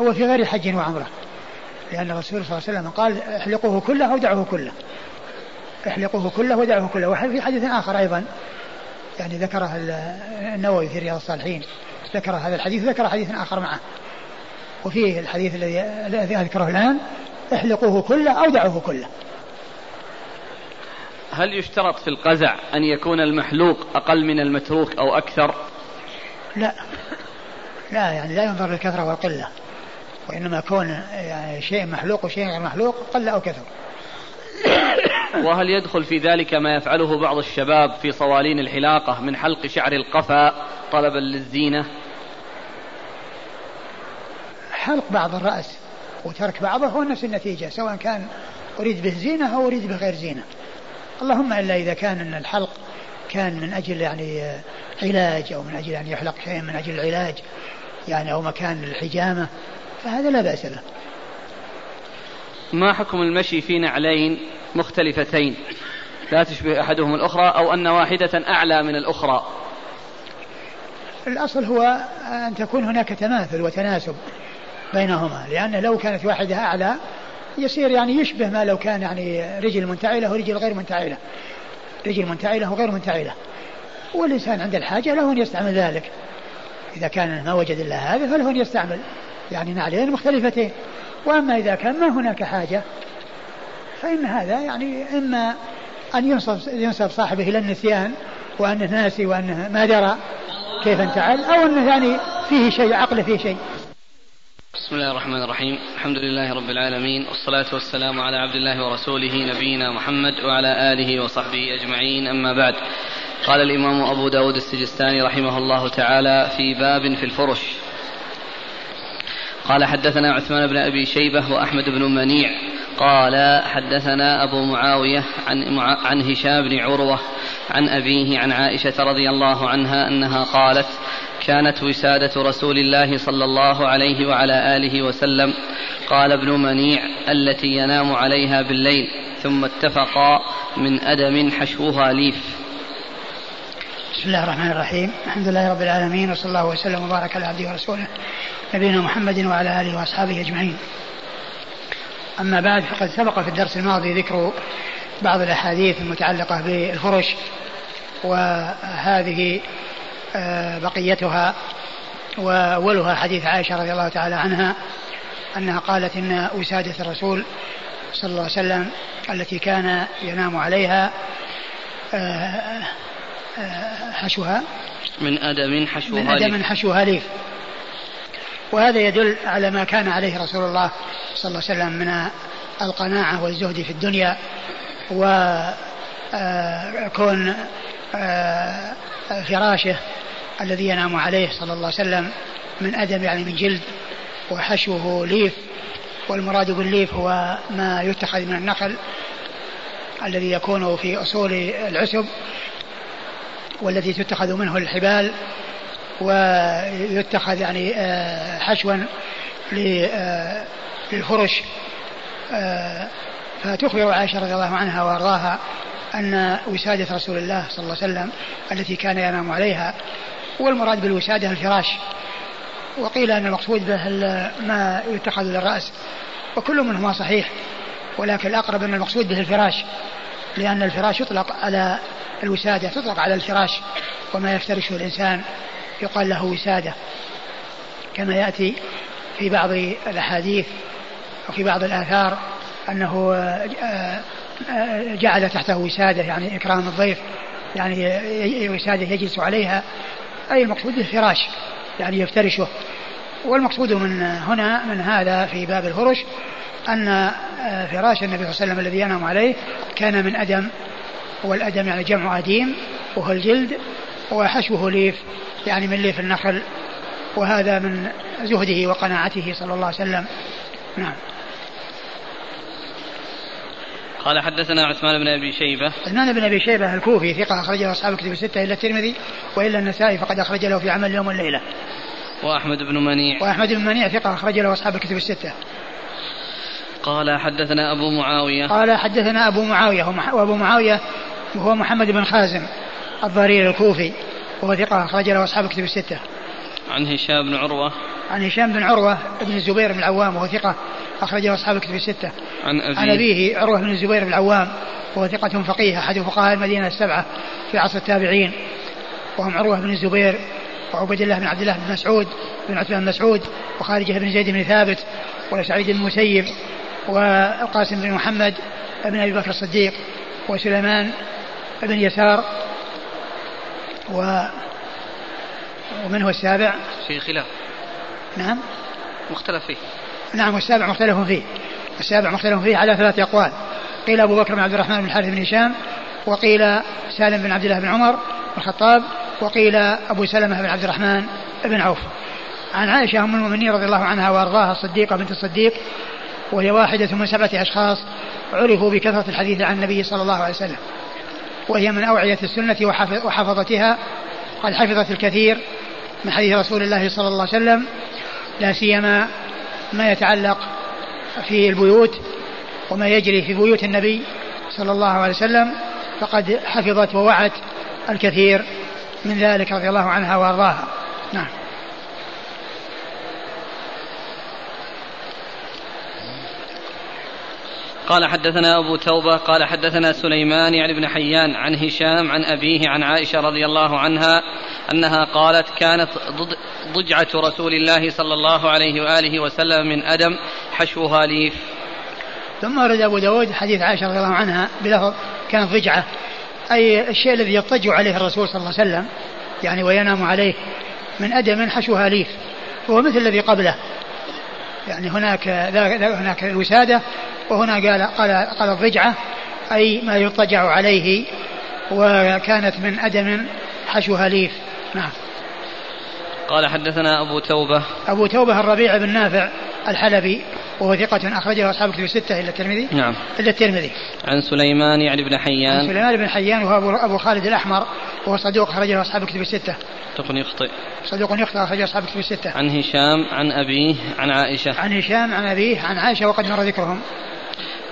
S1: هو في غير حج وعمرة. لأن الرسول صلى الله عليه وسلم قال احلقوه كله أو دعوه كله. احلقوه كله ودعوه كله. وفي حديث آخر أيضا. يعني ذكره النووي في رياض الصالحين. ذكر هذا الحديث ذكر حديث آخر معه. وفيه الحديث الذي أذكره الآن. احلقوه كله أو دعوه كله.
S2: هل يشترط في القزع أن يكون المحلوق أقل من المتروك أو أكثر؟
S1: لا. لا يعني لا ينظر للكثرة والقلة. وإنما كون يعني شيء محلوق وشيء غير محلوق قل أو كثر
S2: وهل يدخل في ذلك ما يفعله بعض الشباب في صوالين الحلاقة من حلق شعر القفا طلبا للزينة؟
S1: حلق بعض الرأس وترك بعضه هو نفس النتيجة سواء كان أريد به زينة أو أريد بغير زينة. اللهم إلا إذا كان أن الحلق كان من أجل يعني علاج أو من أجل أن يحلق شيء من أجل العلاج يعني أو مكان الحجامة فهذا لا بأس له.
S2: ما حكم المشي في نعلين مختلفتين؟ لا تشبه أحدهم الأخرى أو أن واحدة أعلى من الأخرى؟
S1: الأصل هو أن تكون هناك تماثل وتناسب بينهما لأن لو كانت واحدة أعلى يصير يعني يشبه ما لو كان يعني رجل منتعلة ورجل غير منتعلة. رجل منتعلة وغير منتعلة. والإنسان عند الحاجة له أن يستعمل ذلك. إذا كان ما وجد إلا هذا فله أن يستعمل. يعني نعلين مختلفتين. وأما إذا كان ما هناك حاجة فإن هذا يعني إما أن ينصب, ينصب صاحبه إلى النسيان وأنه ناسي وأنه ما درى كيف انتعل أو أنه يعني فيه شيء عقله فيه شيء.
S2: بسم الله الرحمن الرحيم. الحمد لله رب العالمين والصلاة والسلام على عبد الله ورسوله نبينا محمد وعلى آله وصحبه أجمعين. أما بعد قال الإمام أبو داود السجستاني رحمه الله تعالى في باب في الفرش. قال حدثنا عثمان بن أبي شيبة وأحمد بن منيع. قال حدثنا أبو معاوية عن, عن هشام بن عروة عن أبيه عن عائشة رضي الله عنها أنها قالت كانت وسادة رسول الله صلى الله عليه وعلى آله وسلم. قال ابن منيع التي ينام عليها بالليل ثم اتفقا من أدم حشوها ليف.
S1: بسم الله الرحمن الرحيم. الحمد لله رب العالمين وصلى الله وسلم وبارك على عبده ورسوله نبينا محمد وعلى آله وأصحابه أجمعين. أما بعد فقد سبق في الدرس الماضي ذكر بعض الأحاديث المتعلقة بالفرش وهذه بقيتها وأولها حديث عائشة رضي الله تعالى عنها أنها قالت إن وسادة الرسول صلى الله عليه وسلم التي كان ينام عليها آه، آه، حشوها.
S2: من أدم حشوها
S1: من أدم حشوها ليف. وهذا يدل على ما كان عليه رسول الله صلى الله عليه وسلم من القناعة والزهد في الدنيا وكون آه، فراشه الذي ينام عليه صلى الله عليه وسلم من أدم يعني من جلد وحشوه ليف والمراد بالليف هو ما يتخذ من النخل الذي يكون في أصول العسب والذي تتخذ منه الحبال ويتخذ يعني آه، حشوا آه، للفرش آه، فتخبر عائشة رضي الله عنها وأرضاها أن وسادة رسول الله صلى الله عليه وسلم التي كان ينام عليها والمراد بالوسادة الفراش. وقيل أن المقصود به ما يتخذ للرأس وكل منهما صحيح ولكن الأقرب أن المقصود به الفراش لأن الفراش يطلق على الوسادة تطلق على الفراش. وما يفترشه الإنسان يقال له وسادة كما يأتي في بعض الأحاديث وفي بعض الآثار أنه آه، جعل تحته وسادة يعني إكرام الضيف يعني وسادة يجلس عليها. أي المقصود الفراش يعني يفترشه. والمقصود من هنا من هذا في باب الفرش أن آه، فراش النبي صلى الله عليه وسلم الذي ينام عليه كان من أدم والأدم يعني جمع أديم وهو الجلد وحشوه ليف يعني من ليف النخل وهذا من زهده وقناعته صلى الله عليه وسلم. نعم.
S2: قال حدثنا عثمان بن أبي شيبة
S1: عثمان بن أبي شيبة الكوفي ثقة اخرج له أصحاب الكتب الستة إلا الترمذي وإلا النسائي فقد أخرج له في عمل اليوم والليله.
S2: وأحمد بن منيع
S1: وأحمد بن منيع ثقة أخرج له أصحاب الكتب الستة.
S2: قال حدثنا أبو معاوية
S1: قال حدثنا أبو معاوية وأبو معاوية وهو محمد بن خازم الضرير الكوفي وهو ثقة أخرج له أصحاب الكتب الستة.
S2: عن هشام بن عروة
S1: عن هشام بن عروة بن الزبير بن العوام وهو ثقة أخرجه أصحاب الكتب الستة.
S2: عن أبيه
S1: عن أبيه عروة بن الزبير بن العوام وهو ثقة فقيه أحد فقهاء المدينة السبعة في عصر التابعين وهم عروة بن الزبير وعبد الله بن عبد الله بن مسعود بن عثمان بن مسعود وخارجة بن زيد بن ثابت وسعيد بن المسيب والقاسم بن محمد بن أبي بكر الصديق وسليمان بن يسار و ومن هو السابع؟
S2: في خلاف
S1: نعم.
S2: مختلف فيه.
S1: نعم والسابع مختلف فيه. السابع مختلف فيه على ثلاثة أقوال. قيل أبو بكر بن عبد الرحمن بن الحارث بن هشام وقيل سالم بن عبد الله بن عمر بن الخطاب وقيل أبو سلمة بن عبد الرحمن بن عوف. عن عائشة أم المؤمنين رضي الله عنها وأرضاها الصديقة بنت الصديق وهي واحدة من سبعة أشخاص عرفوا بكثرة الحديث عن النبي صلى الله عليه وسلم. وهي من أوعية السنة وحفظتها قد حفظت الكثير من حديث رسول الله صلى الله عليه وسلم لا سيما ما يتعلق في البيوت وما يجري في بيوت النبي صلى الله عليه وسلم فقد حفظت ووعت الكثير من ذلك رضي الله عنها وأرضاها. نعم.
S2: قال حدثنا أبو توبة قال حدثنا سليمان يعني بن حيان عن هشام عن أبيه عن عائشة رضي الله عنها أنها قالت كانت ضجعة رسول الله صلى الله عليه وآله وسلم من أدم حشوها ليف.
S1: ثم ورد أبو داود حديث عائشة رضي الله عنها بلفظ كانت ضجعة أي الشيء الذي يضطجع عليه الرسول صلى الله عليه وسلم يعني وينام عليه من أدم حشوها ليف هو مثل الذي قبله. يعني هناك هناك الوسادة وهنا قال قال قال الضجعة أي ما يضطجع عليه وكانت من أدم حشوها ليف. نعم.
S2: قال حدثنا أبو توبة.
S1: أبو توبة الربيع بن نافع الحلبي وهو ثقة أخرجه أصحاب الكتب الستة إلا الترمذي.
S2: نعم.
S1: إلا الترمذي.
S2: عن سليمان يعني بن حيان. عن
S1: سليمان بن حيان وهو أبو خالد الأحمر وهو صدوق أخرجه أصحاب الكتب الستة.
S2: صدوق يخطئ.
S1: صدوق يخطئ أخرجه أصحاب الكتب الستة.
S2: عن هشام عن أبيه عن عائشة.
S1: عن هشام عن أبيه عن عائشة وقد مر ذكرهم.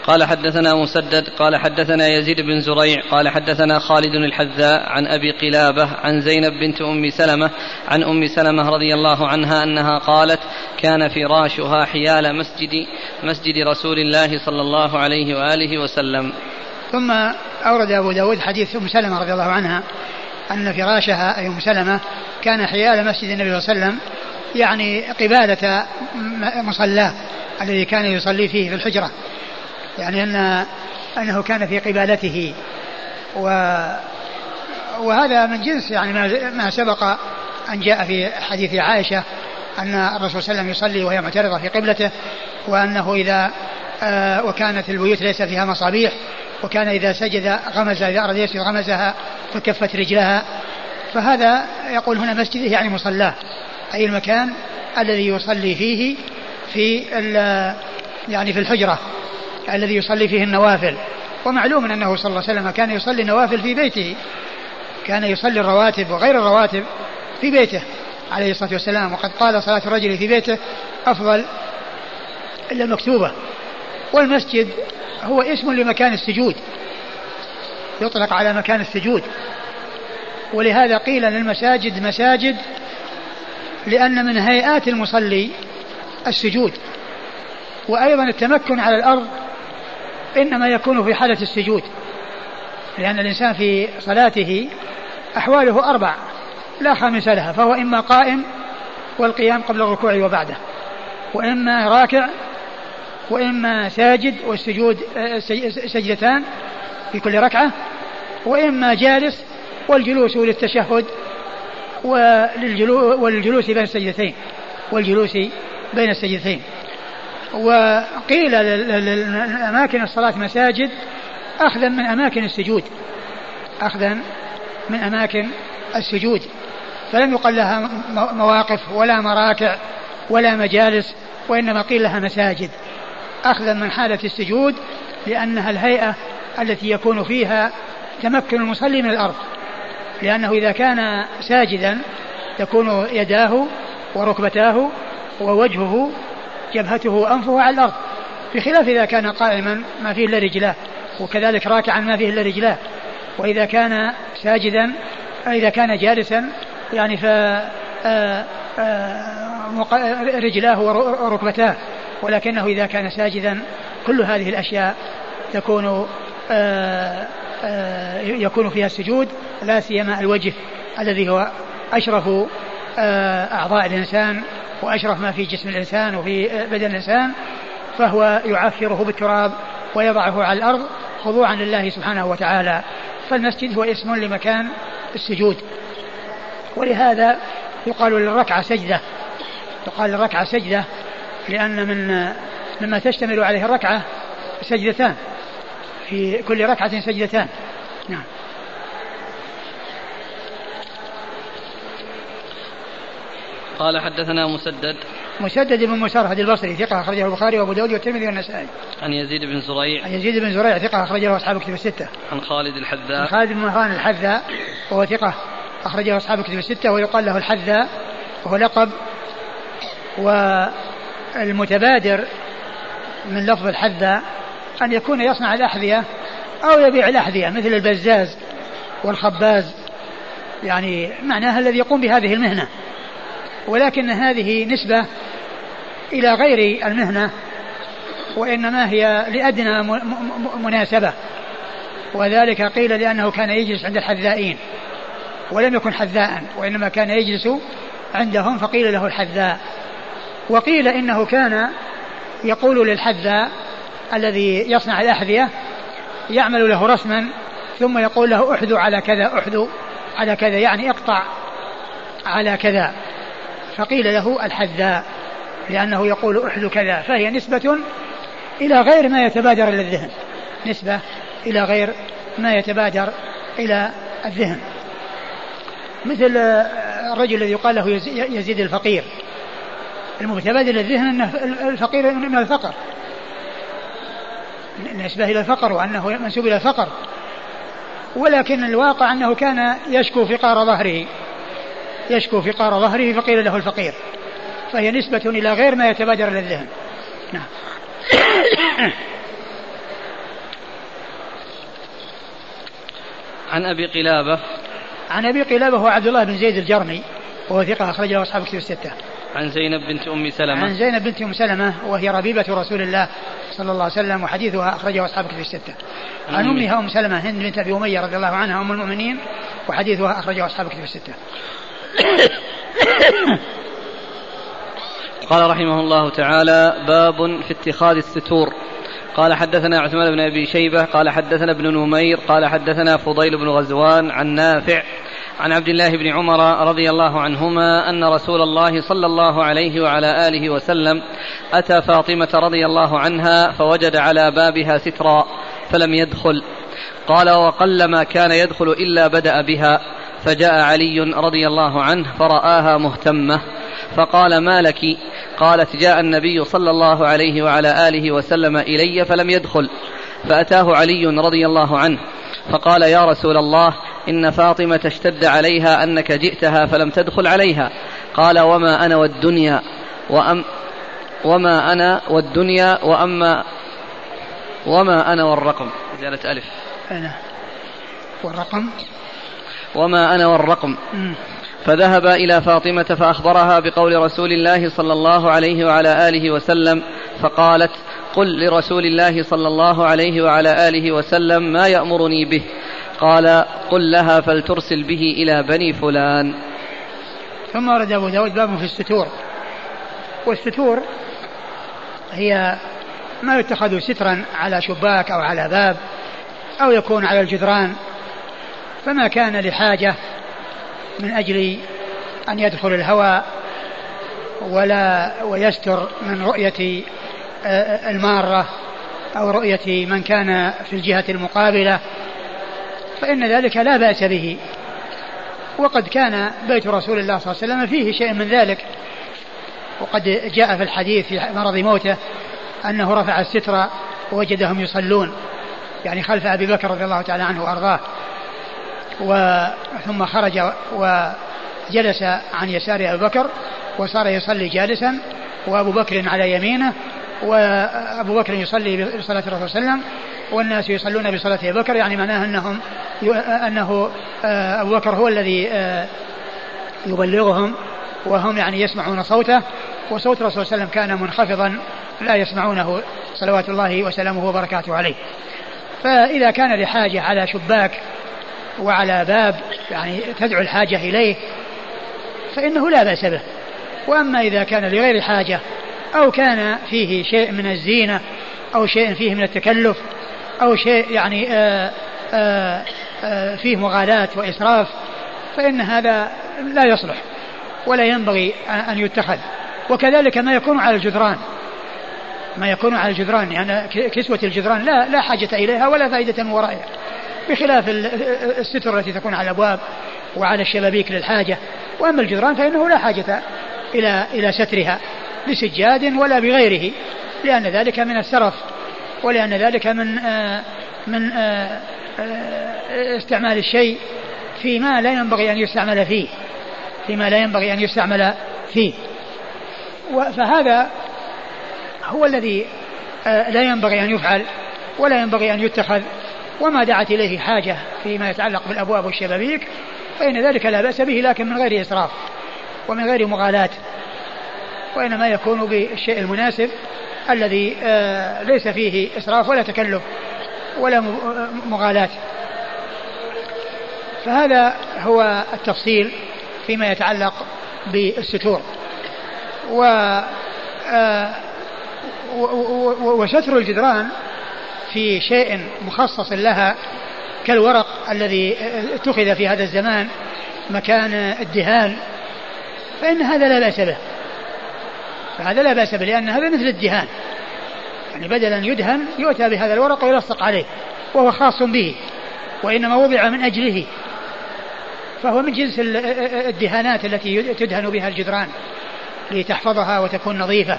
S2: قال حدثنا مسدد قال حدثنا يزيد بن زريع قال حدثنا خالد الحذاء عن أبي قلابة عن زينب بنت أم سلمة عن أم سلمة رضي الله عنها أنها قالت كان فراشها حيال مسجد مسجد رسول الله صلى الله عليه وآله وسلم.
S1: ثم أورد أبو داود حديث أم سلمة رضي الله عنها أن فراشها أي أم سلمة كان حيال مسجد النبي صلى الله عليه وسلم يعني قبالة مصلاه الذي كان يصلي فيه في الحجرة. يعني أن أنه كان في قبالته. و وهذا من جنس يعني ما سبق أن جاء في حديث عائشة أن الرسول صلى الله عليه وسلم يصلي وهي معترضة في قبلته وأنه إذا آه وكانت البيوت ليس فيها مصابيح وكان إذا سجد غمز إذا أراد يسجد غمزها فكفت رجلها. فهذا يقول هنا مسجده يعني مصلاه أي المكان الذي يصلي فيه في يعني في الحجرة الذي يصلي فيه النوافل. ومعلوم أنه صلى الله عليه وسلم كان يصلي النوافل في بيته كان يصلي الرواتب وغير الرواتب في بيته عليه الصلاة والسلام. وقد قال صلاة الرجل في بيته أفضل إلا المكتوبة. والمسجد هو اسم لمكان السجود. يطلق على مكان السجود. ولهذا قيل للمساجد مساجد لأن من هيئات المصلي السجود. وأيضا التمكن على الأرض إنما يكون في حالة السجود. لأن الإنسان في صلاته أحواله أربع لا خامس لها فهو إما قائم والقيام قبل الركوع وبعده وإما راكع وإما ساجد والسجود سجدتان في كل ركعة وإما جالس والجلوس للتشهد والجلوس بين السجدتين والجلوس بين السجدتين. وقيل لأماكن الصلاة مساجد أخذا من أماكن السجود أخذا من أماكن السجود. فلم يقل لها مواقف ولا مراكع ولا مجالس وإنما قيل لها مساجد. أخذا من حالة السجود لأنها الهيئة التي يكون فيها تمكن المصلي من الأرض. لأنه إذا كان ساجدا تكون يداه وركبتاه ووجهه جبهته وأنفه على الأرض بخلاف إذا كان قائما ما فيه إلا رجلاه وكذلك راكعا ما فيه إلا رجلاه. وإذا كان ساجدا إذا كان جالسا يعني ف آه، آه، رجلاه وركبتاه. ولكنه إذا كان ساجدا كل هذه الأشياء تكون آه، يكون فيها السجود لا سيما الوجه الذي هو أشرف أعضاء الإنسان وأشرف ما في جسم الإنسان وفي بدن الإنسان فهو يعفره بالتراب ويضعه على الأرض خضوعا لله سبحانه وتعالى. فالمسجد هو اسم لمكان السجود. ولهذا يقال للركعة سجدة. يقال للركعة سجدة لأن من مما تشتمل عليه الركعة سجدتان في كل ركعة سجدتان نعم
S2: قال حدثنا مسدد
S1: مسدد بن مسرهد البصري ثقة أخرجه البخاري وأبو داود والترمذي والنسائي.
S2: عن يزيد بن زريع.
S1: عن يزيد بن زريع ثقة أخرجه أصحاب الكتب الستة.
S2: عن خالد الحذاء. عن
S1: خالد بن مهران الحذاء وهو ثقة أخرجه أصحاب الكتب الستة ويقال له الحذاء وهو لقب والمتبادر من لفظ الحذاء أن يكون يصنع الأحذية أو يبيع الأحذية مثل البزاز والخباز. يعني معناها الذي يقوم بهذه المهنة. ولكن هذه نسبة إلى غير المهنة وإنما هي لأدنى مناسبة. وذلك قيل لأنه كان يجلس عند الحذائين ولم يكن حذاء وإنما كان يجلس عندهم فقيل له الحذاء. وقيل إنه كان يقول للحذاء الذي يصنع الأحذية يعمل له رسما ثم يقول له احذو على كذا احذو على كذا يعني اقطع على كذا. فقيل له الحذاء لأنه يقول أحذو كذا فهي نسبة إلى غير ما يتبادر إلى الذهن. نسبة إلى غير ما يتبادر إلى الذهن. مثل الرجل الذي يقال له يزيد الفقير. المتبادل الذهن أنه الفقير من الفقر. نسبة إلى الفقر وأنه منسوب إلى الفقر. ولكن الواقع أنه كان يشكو فقار ظهره. يشكو فقار ظهره فقيل له الفقير. فهي نسبة إلى غير ما يتبادر إلى الذهن. نعم.
S2: عن أبي قلابة.
S1: عن أبي قلابة هو عبد الله بن زيد الجرمي وهو ثقة أخرجه أصحاب كتب الستة.
S2: عن زينب بنت أم سلمة.
S1: عن زينب بنت أم سلمة وهي ربيبة رسول الله صلى الله عليه وسلم وحديثها أخرجه أصحاب كتب الستة. عن أمها أم سلمة هند بنت أبي أمية رضي الله عنها أم المؤمنين وحديثها أخرجه أصحاب كتب الستة.
S2: قال رحمه الله تعالى باب في اتخاذ الستور. قال حدثنا عثمان بن أبي شيبة قال حدثنا ابن نمير قال حدثنا فضيل بن غزوان عن نافع عن عبد الله بن عمر رضي الله عنهما أن رسول الله صلى الله عليه وعلى آله وسلم أتى فاطمة رضي الله عنها فوجد على بابها سترا فلم يدخل. قال وقلما كان يدخل إلا بدأ بها. فجاء علي رضي الله عنه فرآها مهتمة. فقال ما لك؟ قالت جاء النبي صلى الله عليه وعلى آله وسلم إلي فلم يدخل. فأتاه علي رضي الله عنه. فقال يا رسول الله إن فاطمة اشتد عليها أنك جئتها فلم تدخل عليها. قال وما أنا والدنيا وأم وما أنا والدنيا وأما وما أنا والرقم. زيادة ألف.
S1: أنا والرقم؟
S2: وما أنا والرقم. فذهب إلى فاطمة فأخبرها بقول رسول الله صلى الله عليه وعلى آله وسلم فقالت قل لرسول الله صلى الله عليه وعلى آله وسلم ما يأمرني به. قال قل لها فلترسل به إلى بني فلان.
S1: ثم ورد أبو داود باب في الستور. والستور هي ما يتخذ سترا على شباك أو على باب أو يكون على الجدران. فما كان لحاجة من أجل أن يدخل الهواء ولا ويستر من رؤية المارة أو رؤية من كان في الجهة المقابلة فإن ذلك لا بأس به. وقد كان بيت رسول الله صلى الله عليه وسلم فيه شيء من ذلك. وقد جاء في الحديث في مرض موته أنه رفع الستر ووجدهم يصلون يعني خلف أبي بكر رضي الله تعالى عنه وأرضاه. ثم خرج وجلس عن يسار أبي بكر وصار يصلي جالسا وأبو بكر على يمينه وأبو بكر يصلي بصلاة الرسول صلى الله عليه وسلم والناس يصلون بصلاة أبي بكر يعني معناه أنهم أنه آه، أبو بكر هو الذي آه، يبلغهم وهم يعني يسمعون صوته وصوت الرسول صلى الله عليه وسلم كان منخفضا لا يسمعونه صلوات الله وسلامه وبركاته عليه. فإذا كان لحاجة على شباك وعلى باب يعني تدعو الحاجة إليه فإنه لا بأس به. وأما إذا كان لغير حاجة أو كان فيه شيء من الزينة أو شيء فيه من التكلف أو شيء يعني آه، آه، آه، فيه مغالاة وإسراف فإن هذا لا يصلح ولا ينبغي أن يتخذ. وكذلك ما يكون على الجدران ما يكون على الجدران يعني كسوة الجدران لا لا حاجة إليها ولا فائدة من ورائها بخلاف الستر التي تكون على الأبواب وعلى الشبابيك للحاجة. وأما الجدران فإنه لا حاجة إلى إلى سترها. بسجاد ولا بغيره لأن ذلك من السرف ولأن ذلك من آه من آه آه استعمال الشيء فيما لا ينبغي أن يستعمل فيه فيما لا ينبغي أن يستعمل فيه. فهذا هو الذي لا ينبغي أن يفعل ولا ينبغي أن يتخذ. وما دعت إليه حاجة فيما يتعلق بالأبواب والشبابيك فإن ذلك لا بأس به لكن من غير إسراف ومن غير مغالاة. وإنما يكون بالشيء المناسب الذي آه، ليس فيه إسراف ولا تكلف ولا مغالاة. فهذا هو التفصيل فيما يتعلق بالستور. و آه، وستر الجدران في شيء مخصص لها كالورق الذي اتخذ في هذا الزمان مكان الدهان فإن هذا لا بأس به. فهذا لا بأس به لأن هذا مثل الدهان. يعني بدلا يدهن يؤتى بهذا الورق ويلصق عليه وهو خاص به وإنما وضع من أجله. فهو من جنس الدهانات التي تدهن بها الجدران لتحفظها وتكون نظيفة.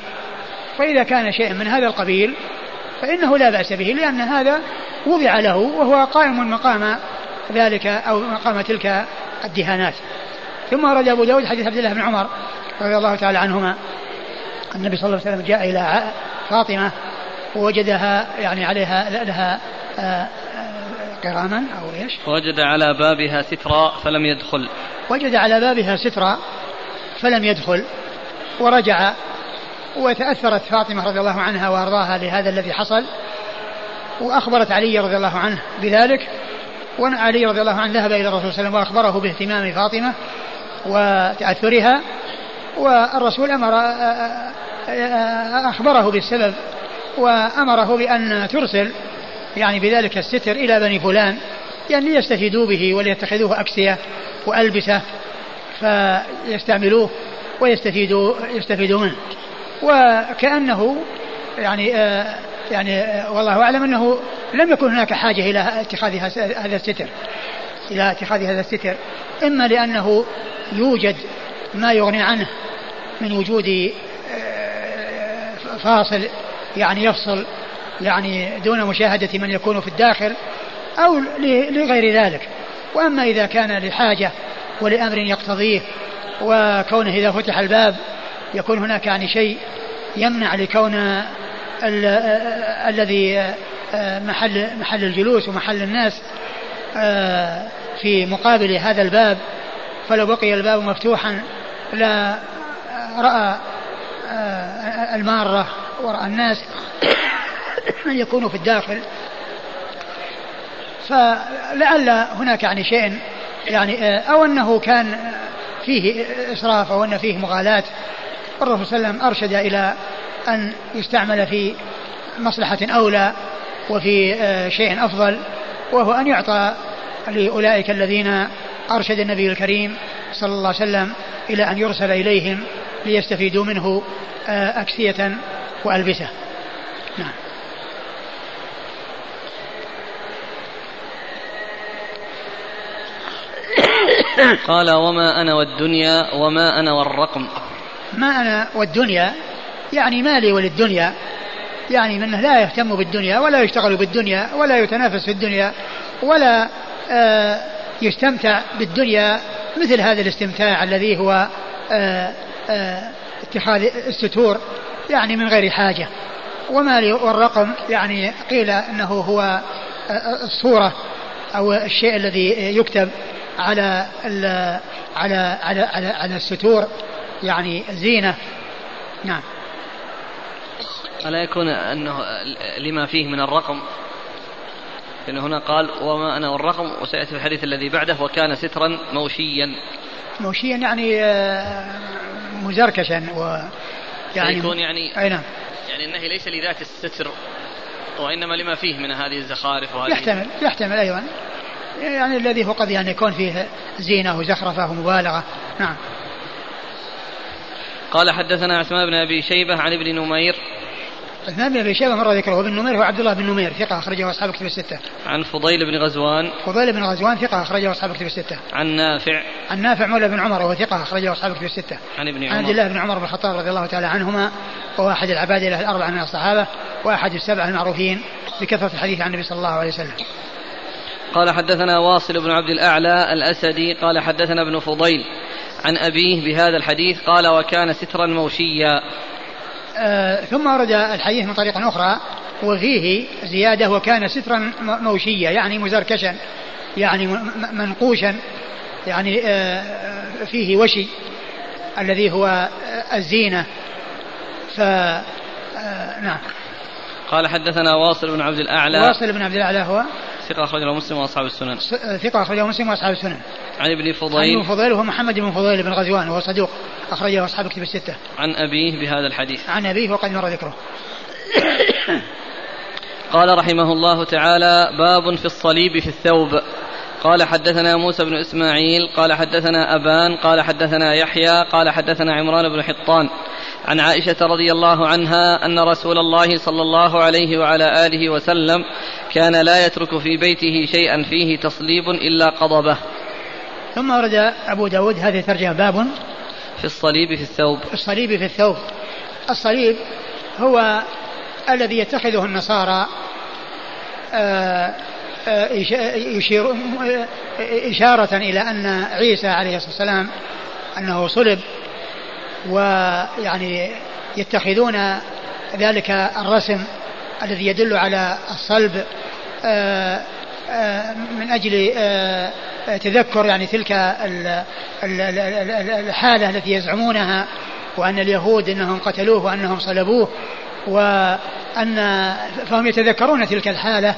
S1: فإذا كان شيء من هذا القبيل فإنه لا بأس به لأن هذا وضع له وهو قائم مقام ذلك أو مقام تلك الدهانات. ثم ورد أبو داود حديث عبد الله بن عمر رضي الله تعالى عنهما. النبي صلى الله عليه وسلم جاء إلى فاطمة ووجدها يعني عليها لها آه، آه، قراما أو إيش؟
S2: وجد على بابها سترا فلم يدخل.
S1: وجد على بابها سترا فلم يدخل. ورجع وتأثرت فاطمة رضي الله عنها وأرضاها لهذا الذي حصل. وأخبرت علي رضي الله عنه بذلك. وعلي رضي الله عنه ذهب إلى الرسول صلى الله عليه وسلم وأخبره باهتمام فاطمة وتأثرها. والرسول أمر أخبره بالسبب وأمره بأن ترسل يعني بذلك الستر إلى بني فلان يعني ليستفيدوا به وليتخذوه أكسية وألبسة فيستعملوه ويستفيدوا يستفيدوا منه. وكأنه يعني آه يعني آه والله أعلم أنه لم يكن هناك حاجة إلى اتخاذ هذا الستر إلى اتخاذ هذا الستر إما لأنه يوجد ما يغني عنه من وجود آه، فاصل يعني يفصل يعني دون مشاهدة من يكون في الداخل أو لغير ذلك. وأما إذا كان لحاجة ولأمر يقتضيه وكونه إذا فتح الباب يكون هناك يعني شيء يمنع لكون الذي آه، محل محل الجلوس ومحل الناس آه، في مقابل هذا الباب فلو بقي الباب مفتوحا لا رأى آه، المارة ورأى الناس من يكونوا في الداخل. فلعل هناك يعني شيء يعني أو أنه كان فيه إسراف أو أن فيه مغالاة. الرسول صلى الله عليه وسلم أرشد إلى أن يستعمل في مصلحة أولى وفي آه، شيء أفضل وهو أن يعطى لأولئك الذين أرشد النبي الكريم صلى الله عليه وسلم إلى أن يرسل إليهم ليستفيدوا منه آه، أكسية وألبسة. نعم.
S2: قال وما أنا والدنيا وما أنا والرقم.
S1: ما أنا والدنيا يعني مالي وللدنيا يعني منه لا يهتم بالدنيا ولا يشتغل بالدنيا ولا يتنافس في الدنيا ولا يستمتع بالدنيا مثل هذا الاستمتاع الذي هو آه آه اتخاذ الستور يعني من غير حاجة. وما والرقم يعني قيل إنه هو آه، الصورة أو الشيء الذي يكتب على على على على, على الستور يعني زينة. نعم.
S2: ألا يكون أنه لما فيه من الرقم لأنه هنا قال وما أنا والرقم وسيأتي في الحديث الذي بعده وكان سترا موشيا.
S1: موشيا يعني آه، مزركشا و
S2: يعني يكون يعني
S1: أي نعم.
S2: يعني النهي ليس لذات الستر وإنما لما فيه من هذه الزخارف وهذه
S1: يحتمل يحتمل أيضا. يعني الذي هو قد يعني يكون فيه زينة وزخرفة ومبالغة. نعم.
S2: قال حدثنا عثمان بن أبي شيبة عن ابن نمير
S1: عثمان بن أبي شيبة مر ذكره ابن نمير هو عبد الله بن نمير ثقة اخرجه أصحاب كتب الستة.
S2: عن فضيل بن غزوان
S1: فضيل بن غزوان ثقة اخرجه أصحاب كتب الستة.
S2: عن نافع
S1: عن نافع مولى بن عمر وهو ثقة اخرجه أصحاب كتب الستة.
S2: عن ابن عمر
S1: عن عبد الله بن عمر بن الخطاب رضي الله تعالى عنهما وهو أحد العباد الأربعة من الصحابة وأحد السبع المعروفين بكثرة الحديث عن النبي صلى الله عليه وسلم.
S2: قال حدثنا واصل بن عبد الأعلى الأسدي قال حدثنا ابن فضيل عن أبيه بهذا الحديث قال وكان سترا موشيا
S1: ثم ورد الحديث من طريق أخرى وفيه زيادة وكان سترا موشيا يعني مزركشا يعني منقوشا يعني آه فيه وشي الذي هو الزينة. ف آه نعم.
S2: قال حدثنا واصل بن عبد الأعلى.
S1: واصل بن عبد الأعلى هو؟
S2: ثقة أخرجه مسلم وأصحاب السنن.
S1: ثقة أخرجه مسلم وأصحاب السنن.
S2: عن ابن فضيل.
S1: عن ابن فضيل وهو محمد بن فضيل بن غزوان وهو صدوق أخرجه أصحاب كتب الستة.
S2: عن أبيه بهذا الحديث.
S1: عن أبيه وقد مر ذكره.
S2: قال رحمه الله تعالى باب في الصليب في الثوب. قال حدثنا موسى بن إسماعيل قال حدثنا أبان قال حدثنا يحيى قال حدثنا عمران بن حطان. عن عائشة رضي الله عنها أن رسول الله صلى الله عليه وعلى آله وسلم كان لا يترك في بيته شيئا فيه تصليب إلا قضبه.
S1: ثم ورد أبو داود هذه الترجمة باب
S2: في الصليب في الثوب.
S1: الصليب في الثوب. الصليب هو الذي يتخذه النصارى آه يشير إشارة إلى أن عيسى عليه الصلاة والسلام أنه صلب. ويعني يتخذون ذلك الرسم الذي يدل على الصلب آه، من أجل تذكر يعني تلك الحالة التي يزعمونها وأن اليهود أنهم قتلوه وأنهم صلبوه وأن فهم يتذكرون تلك الحالة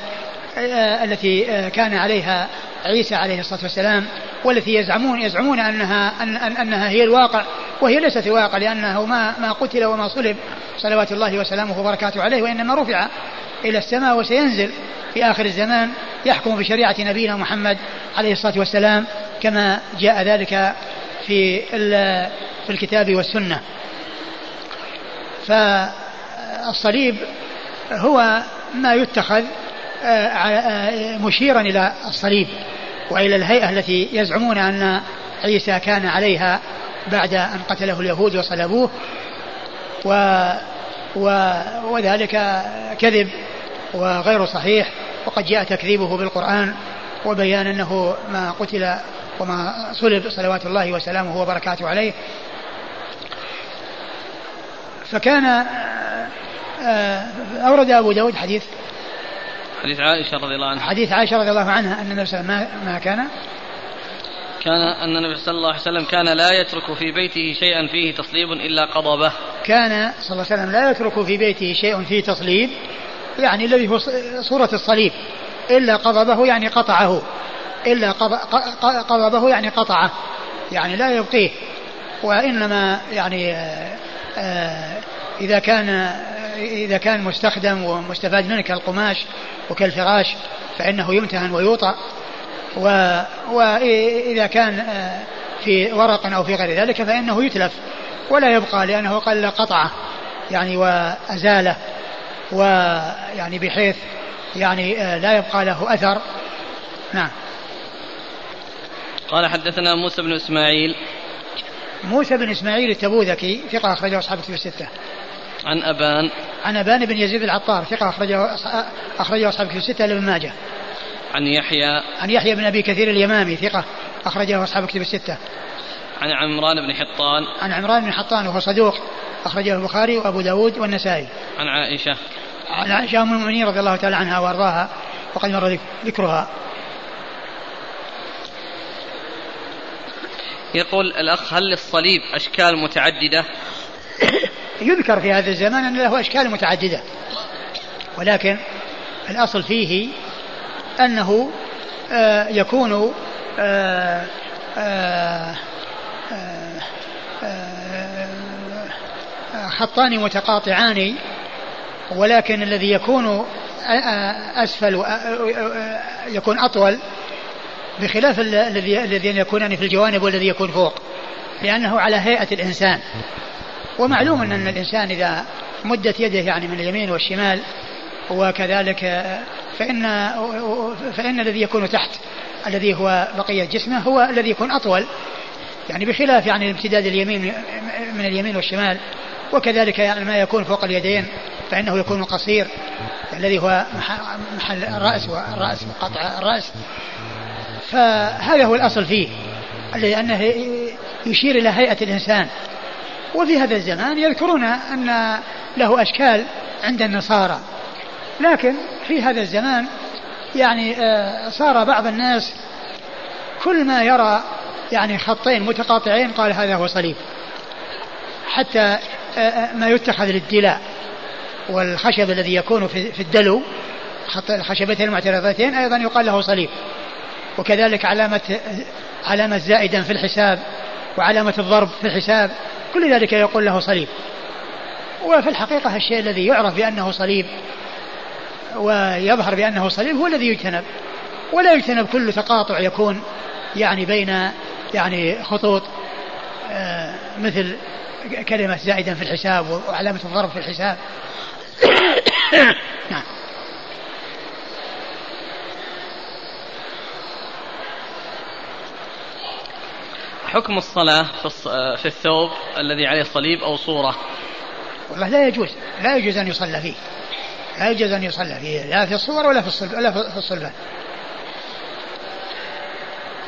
S1: التي كان عليها عيسى عليه الصلاة والسلام والتي يزعمون يزعمون أنها أن أنها هي الواقع وهي ليست الواقع لأنه ما ما قتل وما صلب صلوات الله وسلامه وبركاته عليه وإنما رفع إلى السماء وسينزل في آخر الزمان يحكم بشريعة نبينا محمد عليه الصلاة والسلام كما جاء ذلك في في الكتاب والسنة. فالصليب هو ما يتخذ آه، آه، مشيرا إلى الصليب وإلى الهيئة التي يزعمون أن عيسى كان عليها بعد أن قتله اليهود وصلبوه. و و وذلك كذب وغير صحيح وقد جاء تكذيبه بالقرآن وبيان أنه ما قتل وما صلب صلوات الله وسلامه وبركاته عليه. فكان آه، آه، أورد أبو داود حديث
S2: حديث عائشة رضي الله عنها.
S1: حديث عائشة رضي الله عنها أن النبي صلى الله عليه وسلم ما كان
S2: كان أن النبي صلى الله عليه وسلم كان لا يترك في بيته شيئا فيه تصليب إلا قضبه.
S1: كان صلى الله عليه وسلم لا يترك في بيته شيء فيه تصليب يعني الذي هو صورة الصليب إلا قضبه يعني قطعه إلا قضبه يعني قطعه يعني لا يبقيه وإنما يعني آه، آه، إذا كان إذا كان مستخدم ومستفاد منه كالقماش وكالفراش فإنه يمتهن ويوطأ. وإذا كان آه، في ورق أو في غير ذلك فإنه يتلف ولا يبقى لأنه قل قطعه يعني وأزاله ويعني بحيث يعني آه، لا يبقى له أثر. نعم.
S2: قال حدثنا موسى بن إسماعيل.
S1: موسى بن إسماعيل التبوذكي ثقة أخرجه أصحاب الستة.
S2: عن أبان.
S1: عن أبان بن يزيد العطار ثقة أخرجه أخرجه أصحاب في الستة لابن ماجه.
S2: عن يحيى.
S1: عن يحيى بن أبي كثير اليمامي ثقة أخرجه أصحاب كتب الستة.
S2: عن عمران بن حطان.
S1: عن عمران بن حطان وهو صدوق أخرجه البخاري وأبو داود والنسائي.
S2: عن عائشة.
S1: عن عائشة أم المؤمنين رضي الله تعالى عنها وأرضاها وقد مر ذكرها.
S2: يقول الأخ هل للصليب أشكال متعددة؟
S1: يذكر في هذا الزمان أن له أشكال متعددة. ولكن الأصل فيه أنه آه، يكون آه، آه، خطان متقاطعان ولكن الذي يكون أسفل يكون أطول بخلاف الذي الذين يكونان في الجوانب والذي يكون فوق لأنه على هيئة الإنسان. ومعلوم أن الإنسان إذا مدت يده يعني من اليمين والشمال وكذلك فإن فإن الذي يكون تحت الذي هو بقية جسمه هو الذي يكون أطول يعني بخلاف يعني امتداد اليمين من اليمين والشمال. وكذلك يعني ما يكون فوق اليدين فإنه يكون قصير الذي هو محل الرأس والرأس وقطع الرأس فهذا هو الأصل فيه لأنه يشير إلى هيئة الإنسان. وفي هذا الزمان يذكرون أن له أشكال عند النصارى. لكن في هذا الزمان يعني آه، صار بعض الناس كل ما يرى يعني خطين متقاطعين قال هذا هو صليب حتى آه، آه، ما يتخذ للدلاء والخشب الذي يكون في الدلو الخشبتين المعترضتين أيضا يقال له صليب. وكذلك علامة علامة زائدا في الحساب وعلامة الضرب في الحساب كل ذلك يقول له صليب. وفي الحقيقة الشيء الذي يعرف بأنه صليب ويظهر بأنه صليب هو الذي يجتنب. ولا يجتنب كل تقاطع يكون يعني بين يعني خطوط آه، مثل كلمة زائدا في الحساب وعلامة الضرب في الحساب. نعم.
S2: حكم الصلاة في الثوب الذي عليه صليب أو صورة؟
S1: والله لا يجوز لا يجوز أن يصلى فيه. لا يجوز أن يصلى فيه لا في الصور ولا في الصلب ولا في الصلبان.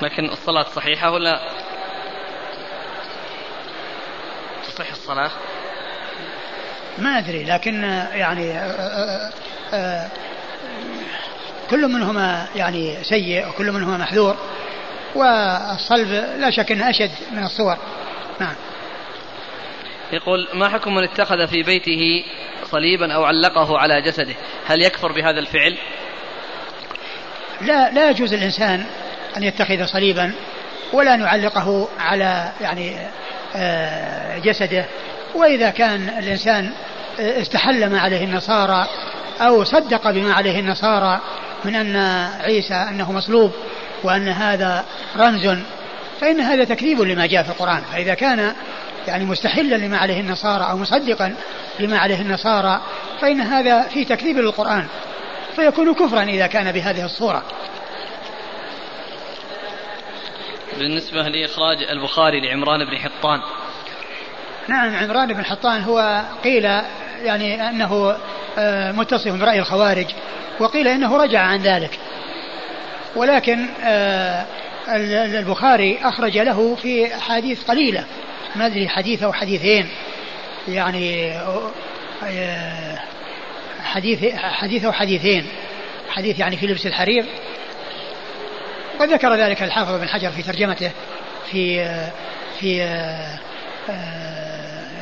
S2: لكن الصلاة صحيحة ولا؟ تصح الصلاة؟
S1: ما أدري لكن يعني كل منهما يعني سيء وكل منهما محذور. والصلب لا شك إنه أشد من الصور. نعم.
S2: يقول ما حكم من اتخذ في بيته صليبا أو علقه على جسده؟ هل يكفر بهذا الفعل؟
S1: لا لا يجوز الإنسان أن يتخذ صليبا ولا نعلقه على يعني آه، جسده. وإذا كان الإنسان استحل ما عليه النصارى أو صدق بما عليه النصارى من أن عيسى أنه مصلوب وأن هذا رمز فإن هذا تكذيب لما جاء في القرآن. فإذا كان يعني مستحلا لما عليه النصارى أو مصدقا لما عليه النصارى فإن هذا فيه تكذيب للقرآن. فيكون كفرا إذا كان بهذه الصورة.
S2: بالنسبة لإخراج البخاري لعمران بن حطان.
S1: نعم عمران بن حطان هو قيل يعني أنه آه، متصف برأي الخوارج وقيل إنه رجع عن ذلك. ولكن آه، البخاري أخرج له في أحاديث قليلة. ما أدري حديث أو حديثين. يعني آه، حديث حديث أو حديثين. حديث يعني في لبس الحرير. وذكر ذلك الحافظ بن حجر في ترجمته في في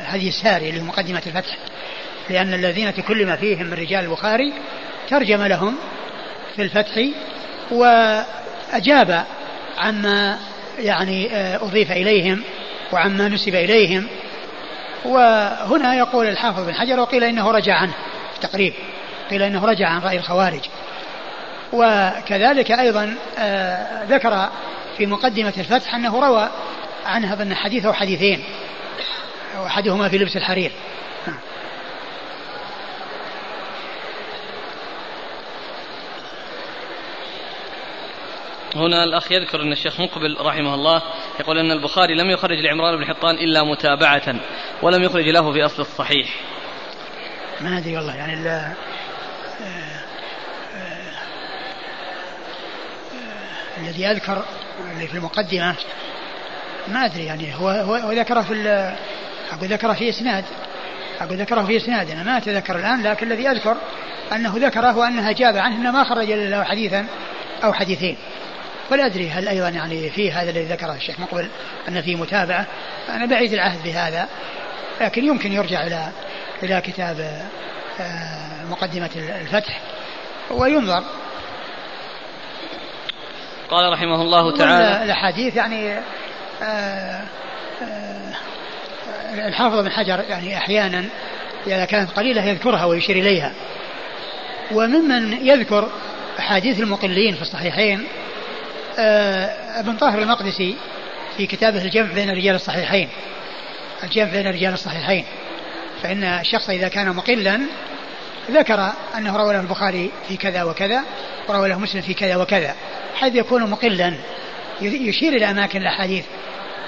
S1: هذه الساري لمقدمة الفتح. لأن الذين تكلم فيهم من رجال البخاري ترجم لهم في الفتح وأجاب عما يعني أضيف إليهم وعما نسب إليهم. وهنا يقول الحافظ بن حجر وقيل إنه رجع عنه تقريب قيل إنه رجع عن رأي الخوارج. وكذلك أيضا آه، ذكر في مقدمة الفتح أنه روى عنها بأن حديث أو حديثين وأحدهما في لبس الحرير.
S2: هنا الأخ يذكر أن الشيخ مقبل رحمه الله يقول أن البخاري لم يخرج لعمران بن حطان إلا متابعة ولم يخرج له في أصل الصحيح.
S1: ما أدري والله يعني الذي يذكر اللي في المقدمة ما أدري يعني هو هو ذكره في أقول ذكره في إسناد أقول ذكره في إسناد أنا ما أتذكر الآن لكن الذي أذكر أنه ذكره وأنها جاب عنه أنه ما خرج له حديثا أو حديثين. ولا أدري هل أيضا يعني في هذا الذي ذكره الشيخ مقبل أن فيه متابعة. أنا بعيد العهد بهذا لكن يمكن يرجع إلى إلى كتاب آه، مقدمة الفتح وينظر.
S2: قال رحمه الله تعالى
S1: الأحاديث يعني آه، آه، الحافظ بن حجر يعني أحيانا إذا كانت قليلة يذكرها ويشير إليها. وممن يذكر أحاديث المقلين في الصحيحين ابن طاهر المقدسي في كتابه الجمع بين رجال الصحيحين. الجمع بين رجال الصحيحين. فإن الشخص إذا كان مقلا ذكر أنه روى له البخاري في كذا وكذا وروى له مسلم في كذا وكذا. حيث يكون مقلا يشير إلى أماكن الأحاديث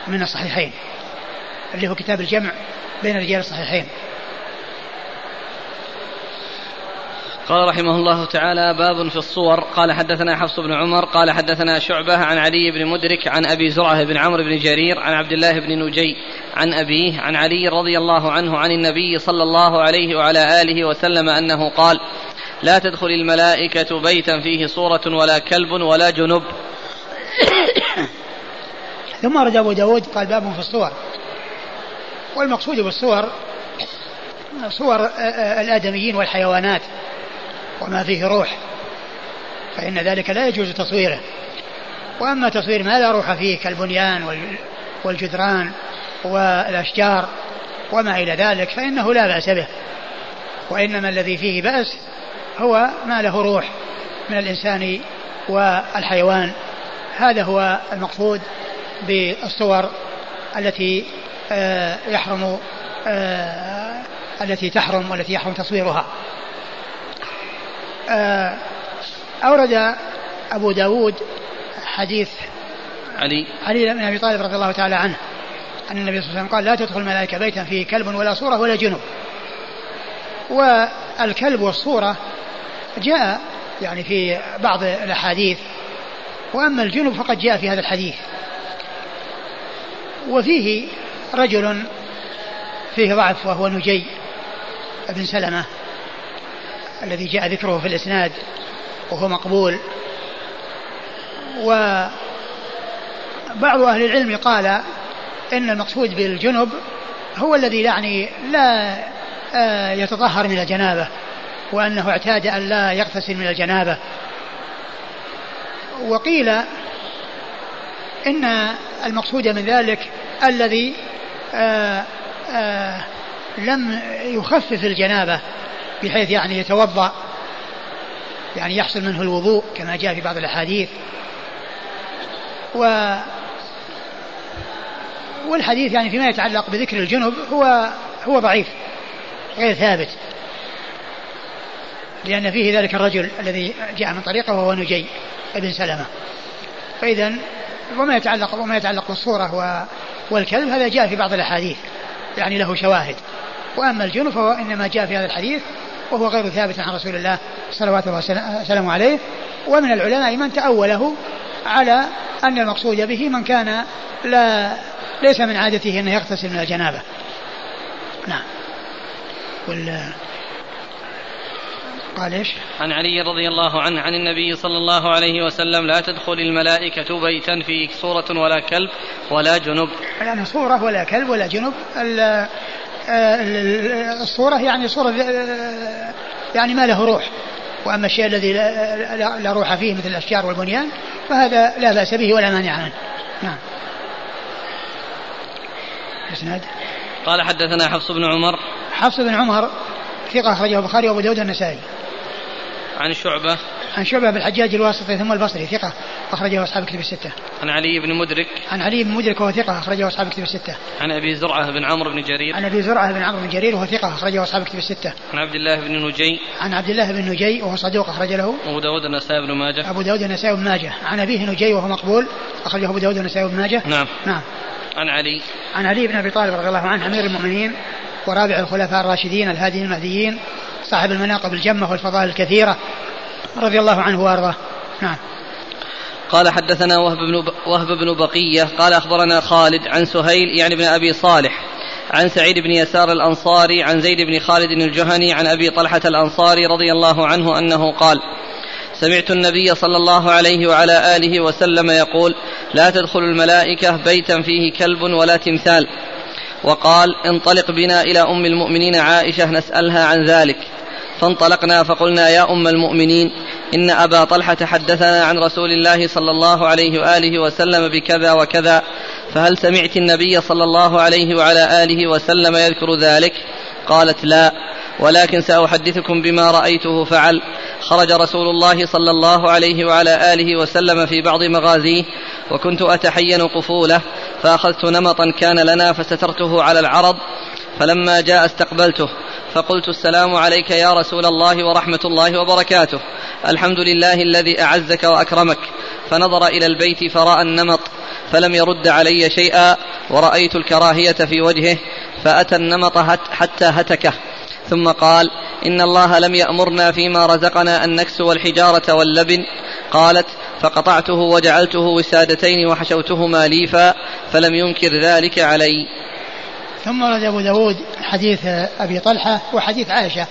S1: من الصحيحين اللي هو كتاب الجمع بين رجال الصحيحين.
S2: قال رحمه الله تعالى باب في الصور. قال حدثنا حفص بن عمر قال حدثنا شعبة عن علي بن مدرك عن أبي زرعة بن عمرو بن جرير عن عبد الله بن نجي عن أبيه عن علي رضي الله عنه عن النبي صلى الله عليه وعلى آله وسلم أنه قال لا تدخل الملائكة بيتا فيه صورة ولا كلب ولا جنب.
S1: ثم ورد أبو داود قال باب في الصور. والمقصود بالصور صور الآدميين والحيوانات. وما فيه روح فإن ذلك لا يجوز تصويره. وأما تصوير ما لا روح فيه كالبنيان والجدران والأشجار وما إلى ذلك فإنه لا بأس به. وإنما الذي فيه بأس هو ما له روح من الإنسان والحيوان. هذا هو المقصود بالصور التي آه، يحرم آه، التي تحرم والتي يحرم تصويرها. أورد أبو داود حديث
S2: علي.
S1: علي بن أبي طالب رضي الله تعالى عنه أن النبي صلى الله عليه وسلم قال لا تدخل الملائكة بيتا فيه كلب ولا صورة ولا جنب. والكلب والصورة جاء يعني في بعض الأحاديث وأما الجنب فقد جاء في هذا الحديث. وفيه رجل فيه ضعف وهو نجي بن سلمة. الذي جاء ذكره في الإسناد وهو مقبول. وبعض أهل العلم قال إن المقصود بالجنب هو الذي يعني لا آه، يتطهر من الجنابة وأنه اعتاد أن لا يغتسل من الجنابة. وقيل إن المقصود من ذلك الذي آه، آه، لم يخفف الجنابة. بحيث يعني يتوضأ يعني يحصل منه الوضوء كما جاء في بعض الأحاديث. و والحديث يعني فيما يتعلق بذكر الجنب هو هو ضعيف غير ثابت. لأن فيه ذلك الرجل الذي جاء من طريقه وهو نجي ابن سلمة. فإذا وما يتعلق وما يتعلق بالصورة والكلب هذا جاء في بعض الأحاديث يعني له شواهد. وأما الجنب فهو إنما جاء في هذا الحديث وهو غير ثابت عن رسول الله صلوات الله وسلامه عليه ومن العلماء من تأوله على أن المقصود به من كان لا ليس من عادته أنه يغتسل من الجنابة نعم وال قال إيش؟
S2: عن علي رضي الله عنه عن النبي صلى الله عليه وسلم لا تدخل الملائكة بيتا فيه صورة ولا كلب ولا جنب.
S1: يعني صورة ولا كلب ولا جنب الصورة يعني صورة يعني ما له روح. وأما الشيء الذي لا روح فيه مثل الأشجار والبنيان فهذا لا بأس به ولا مانع عنه. نعم.
S2: إسناد. قال حدثنا حفص بن عمر.
S1: حفص بن عمر ثقة أخرجه البخاري وأبو داود النسائي
S2: عن شعبة
S1: عن شعبة بالحجاج الواسطي ثم البصري ثقة أخرجه أصحاب الكتب الستة.
S2: عن علي بن مدرك.
S1: عن علي بن مدرك وهو ثقة أخرجه أصحاب الكتب الستة.
S2: عن أبي زرعة بن عمرو بن جرير.
S1: عن أبي زرعة بن عمرو بن جرير وهو ثقة أخرجه أصحاب الكتب الستة.
S2: عن عبد الله بن نجي.
S1: عن عبد الله بن نجي وهو صدوق أخرج له.
S2: أبو داود النسائي بن ماجه.
S1: أبو داود النسائي بن ماجه. عن أبيه نجي وهو مقبول أخرجه أبو داود النسائي بن ماجه.
S2: نعم.
S1: نعم.
S2: عن علي.
S1: عن علي بن أبي طالب رضي الله عنه أمير المؤمنين ورابع الخلفاء الراشدين الهاديين المهديين صاحب المناقب الجمة والفضائل الكثيرة رضي الله عنه وأرضاه. نعم.
S2: قال حدثنا وهب بن وهب بن بقية قال أخبرنا خالد عن سهيل يعني بن أبي صالح عن سعيد بن يسار الأنصاري عن زيد بن خالد الجهني عن أبي طلحة الأنصاري رضي الله عنه أنه قال سمعت النبي صلى الله عليه وعلى آله وسلم يقول لا تدخل الملائكة بيتا فيه كلب ولا تمثال. وقال انطلق بنا إلى أم المؤمنين عائشة نسألها عن ذلك. فانطلقنا فقلنا يا أم المؤمنين إن أبا طلحة حدثنا عن رسول الله صلى الله عليه وآله وسلم بكذا وكذا فهل سمعت النبي صلى الله عليه وعلى آله وسلم يذكر ذلك؟ قالت لا ولكن سأحدثكم بما رأيته فعل. خرج رسول الله صلى الله عليه وعلى آله وسلم في بعض مغازيه وكنت أتحين قفوله فأخذت نمطا كان لنا فسترته على العرض فلما جاء استقبلته فقلت السلام عليك يا رسول الله ورحمة الله وبركاته. الحمد لله الذي أعزك وأكرمك. فنظر إلى البيت فرأى النمط فلم يرد علي شيئا ورأيت الكراهية في وجهه فأتى النمط حتى هتكه. ثم قال إن الله لم يأمرنا فيما رزقنا أن نكسو الحجارة واللبن. قالت فقطعته وجعلته وسادتين وحشوتهما ليفا فلم ينكر ذلك علي.
S1: ثم ورد أبو داود حديث أبي طلحة وحديث عائشة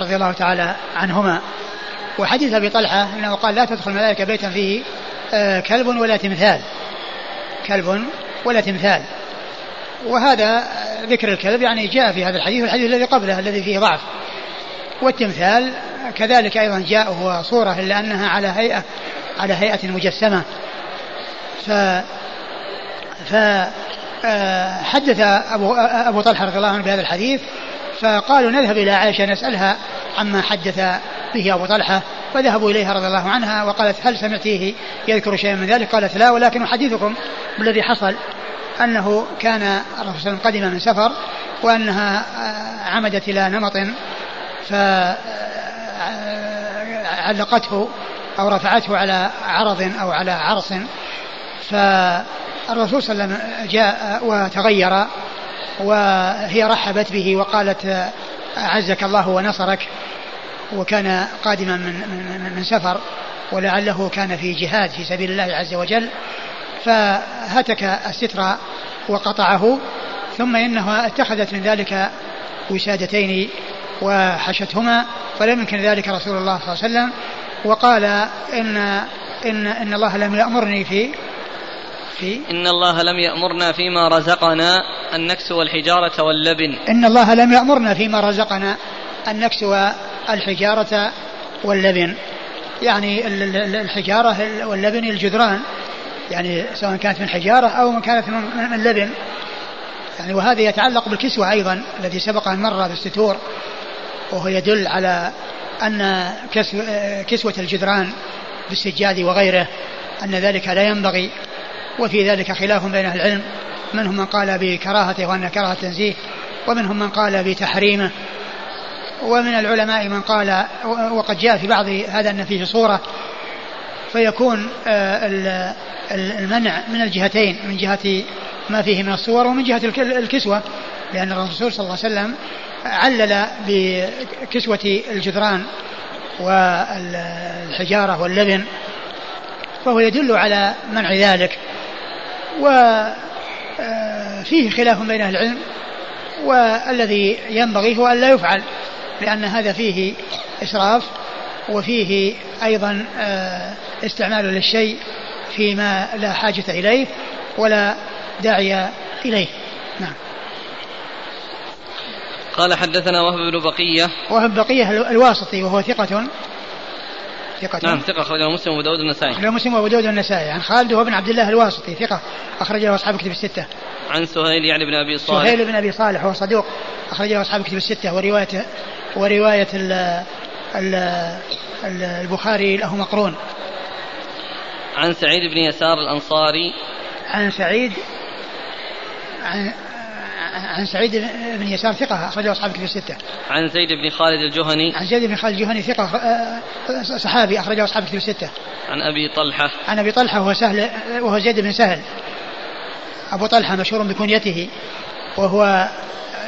S1: رضي الله تعالى عنهما. وحديث أبي طلحة أنه قال لا تدخل الملائكة بيتا فيه آه، كلب ولا تمثال. كلب ولا تمثال. وهذا ذكر الكلب يعني جاء في هذا الحديث والحديث الذي قبله الذي فيه ضعف. والتمثال كذلك أيضا جاء هو صورة إلا أنها على هيئة على هيئة مجسمة. ف ف حدث أبو, أبو طلحة رضي الله عنه بهذا الحديث فقالوا نذهب إلى عائشة نسألها عما حدث به أبو طلحة فذهبوا إليها رضي الله عنها وقالت هل سمعتيه يذكر شيئا من ذلك؟ قالت لا ولكن أحدثكم بالذي حصل أنه كان الرسول قدم من سفر وأنها آه، عمدت إلى نمط فعلقته أو رفعته على عرض أو على عرص ف الرسول صلى الله عليه وسلم جاء وتغير وهي رحبت به وقالت أعزك الله ونصرك وكان قادما من, من, من سفر ولعله كان في جهاد في سبيل الله عز وجل فهتك الستر وقطعه ثم انها اتخذت من ذلك وسادتين وحشتهما فلم يمكن ذلك رسول الله صلى الله عليه وسلم وقال إن إن إن الله لم يأمرني في في
S2: إن الله لم يأمرنا فيما رزقنا أن نكسو الحجارة واللبن.
S1: إن الله لم يأمرنا فيما رزقنا أن نكسو الحجارة واللبن. يعني الحجارة واللبن الجدران. يعني سواء كانت من حجارة أو كانت من لبن. يعني وهذا يتعلق بالكسوة أيضا الذي سبق أن مر بالستور. وهو يدل على أن كسوة الجدران بالسجاد وغيره أن ذلك لا ينبغي وفي ذلك خلاف بين أهل العلم. منهم من قال بكراهته وأن كراهة تنزيه ومنهم من قال بتحريمه. ومن العلماء من قال وقد جاء في بعض هذا أن فيه صورة فيكون آه، المنع من الجهتين من جهة ما فيه من الصور ومن جهة الكسوة. لأن الرسول صلى الله عليه وسلم علل بكسوة الجدران والحجارة واللبن فهو يدل على منع ذلك. وفيه آه، خلاف بين أهل العلم والذي ينبغي هو أن لا يفعل لأن هذا فيه إسراف وفيه أيضا آه، استعمال للشيء فيما لا حاجة إليه ولا داعي إليه. نعم.
S2: قال حدثنا وهب بن بقية.
S1: وهب بقية الواسطي وهو ثقة
S2: ثقة. نعم ثقة أخرجه مسلم وأبو داود النسائي
S1: أخرجه مسلم وأبو داود النسائي عن خالد وهو بن عبد الله الواسطي ثقة. أخرجه أصحاب كتب الستة.
S2: عن سهيل يعني بن أبي صالح.
S1: سهيل بن أبي صالح وهو صدوق. أخرجه أصحاب كتب الستة. ورواية ورواية ال ال ال البخاري له مقرون.
S2: عن سعيد بن يسار الأنصاري.
S1: عن سعيد عن عن سعيد بن يسار ثقة أخرجه أصحاب كتب الستة.
S2: عن زيد بن خالد الجهني.
S1: عن زيد بن خالد الجهني ثقة صحابي أخرجه أصحاب كتب الستة.
S2: عن أبي طلحة.
S1: عن أبي طلحة وهو سهل وهو زيد بن سهل. أبو طلحة مشهور بكنيته وهو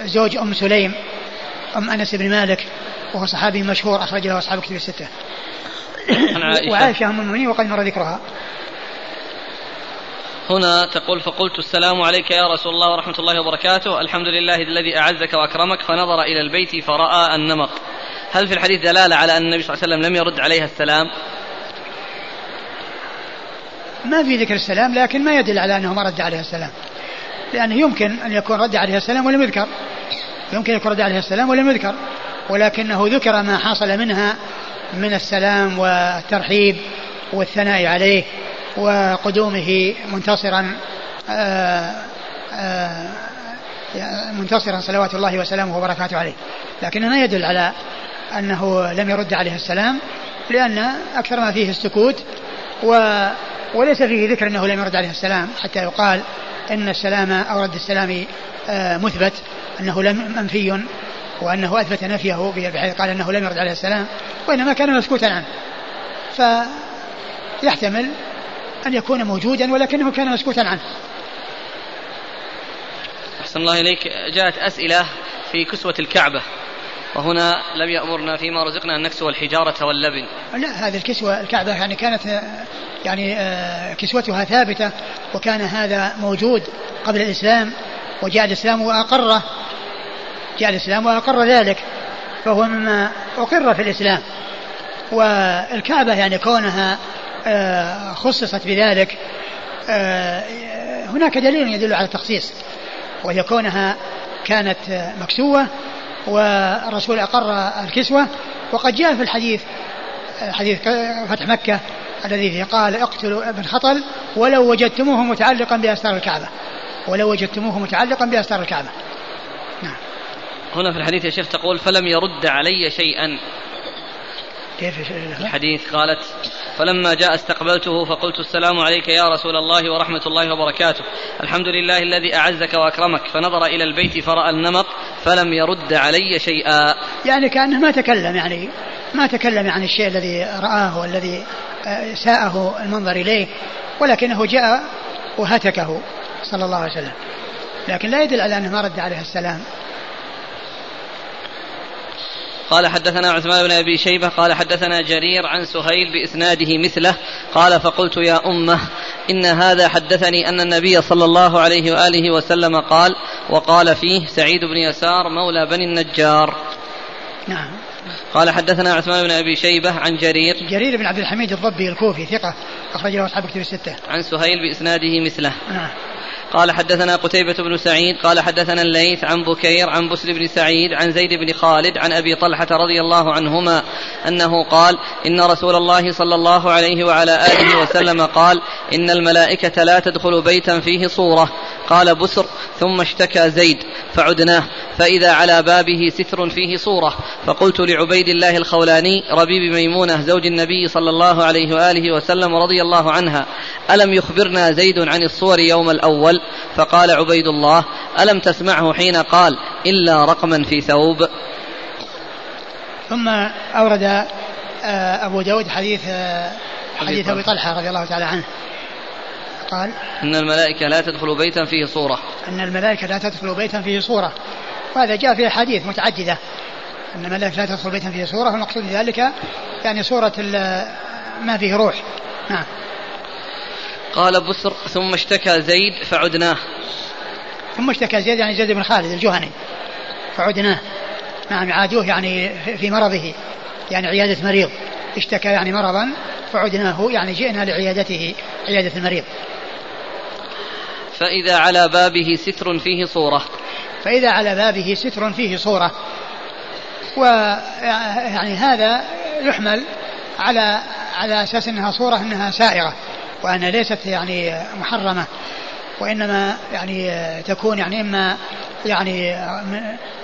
S1: زوج أم سليم أم أنس بن مالك وهو صحابي مشهور أخرج له أصحاب كتب الستة. عن عائشة. وعائشة أم المؤمنين وقد مر ذكرها.
S2: هنا تقول فقلت السلام عليك يا رسول الله ورحمة الله وبركاته. الحمد لله الذي أعزك وأكرمك. فنظر إلى البيت فرأى النمط هل في الحديث دلالة على أن النبي صلى الله عليه وسلم لم يرد عليها السلام؟
S1: ما في ذكر السلام لكن ما يدل على أنه ما رد عليها السلام. لأنه يمكن أن يكون رد عليها السلام ولم يذكر. يمكن يكون رد عليها السلام ولم يذكر. ولكنه ذكر ما حصل منها من السلام والترحيب والثناء عليه. وقدومه منتصرا آه، آه، منتصرا صلوات الله وسلامه وبركاته عليه. لكنه ما يدل على أنه لم يرد عليه السلام لأن أكثر ما فيه السكوت و وليس فيه ذكر أنه لم يرد عليه السلام حتى يقال أن السلام أو رد السلام آه، مثبت أنه لم منفي وأنه أثبت نفيه بحيث قال أنه لم يرد عليه السلام وإنما كان مسكوتا. عنه فيحتمل أن يكون موجودا ولكنه كان مسكوتا عنه.
S2: أحسن الله إليك. جاءت أسئلة في كسوة الكعبة. وهنا لم يأمرنا فيما رزقنا أن نكسو الحجارة واللبن.
S1: لا هذه الكسوة الكعبة يعني كانت يعني آه، كسوتها ثابتة وكان هذا موجود قبل الإسلام وجاء الإسلام وأقره. جاء الإسلام وأقر ذلك. فهو مما أقر في الإسلام. والكعبة يعني كونها آه، خصصت بذلك آه، هناك دليل يدل على التخصيص وهي كونها كانت مكسوة والرسول أقر الكسوة وقد جاء في الحديث حديث فتح مكة الذي قال اقتلوا ابن خطل ولو وجدتموه متعلقا بأستار الكعبة ولو وجدتموه متعلقا بأستار الكعبة.
S2: نعم. هنا في الحديث يا شيخ تقول فلم يرد علي شيئا.
S1: كيف
S2: الحديث قالت فلما جاء استقبلته فقلت السلام عليك يا رسول الله ورحمة الله وبركاته. الحمد لله الذي أعزك وأكرمك. فنظر إلى البيت فرأى النمط فلم يرد علي شيئا.
S1: يعني كأنه ما تكلم يعني ما تكلم عن الشيء الذي رآه والذي آه، ساءه المنظر إليه ولكنه جاء وهتكه صلى الله عليه وسلم. لكن لا يدل على أنه ما رد عليه السلام.
S2: قال حدثنا عثمان بن أبي شيبة قال حدثنا جرير عن سهيل بإسناده مثله قال فقلت يا أمة إن هذا حدثني أن النبي صلى الله عليه وآله وسلم قال وقال فيه سعيد بن يسار مولى بني النجار.
S1: نعم.
S2: قال حدثنا عثمان بن أبي شيبة عن جرير
S1: جرير بن عبد الحميد الضبي الكوفي ثقة أخرج له أصحاب كتب الستة
S2: عن سهيل بإسناده مثله
S1: نعم
S2: قال حدثنا قتيبة بن سعيد قال حدثنا الليث عن بكير عن بسر بن سعيد عن زيد بن خالد عن أبي طلحة رضي الله عنهما أنه قال إن رسول الله صلى الله عليه وعلى آله وسلم قال إن الملائكة لا تدخل بيتا فيه صورة قال بسر ثم اشتكى زيد فعدناه فإذا على بابه ستر فيه صورة فقلت لعبيد الله الخولاني ربيب ميمونة زوج النبي صلى الله عليه وآله وسلم رضي الله عنها ألم يخبرنا زيد عن الصور يوم الأول؟ فقال عبيد الله ألم تسمعه حين قال إلا رقما في ثوب؟
S1: ثم أورد آه، أبو داود حديث آه، حديث أبي طلحة. رضي الله تعالى عنه. قال
S2: أن الملائكة لا تدخل بيتا فيه صورة.
S1: أن الملائكة لا تدخل بيتا فيه صورة. وهذا جاء في أحاديث متعددة. أن الملائكة لا تدخل بيتا فيه صورة والمقصود بذلك يعني صورة ما فيه روح. نعم.
S2: قال بسر ثم اشتكى زيد فعدناه.
S1: ثم اشتكى زيد يعني زيد بن خالد الجهني. فعدناه. نعم عادوه يعني في مرضه يعني عيادة مريض. اشتكى يعني مرضا فعدناه يعني جئنا لعيادته عيادة المريض.
S2: فإذا على بابه ستر فيه صورة.
S1: فإذا على بابه ستر فيه صورة. ويعني هذا يحمل على على أساس أنها صورة أنها سائغة وأنها ليست يعني محرمة وإنما يعني تكون يعني إما يعني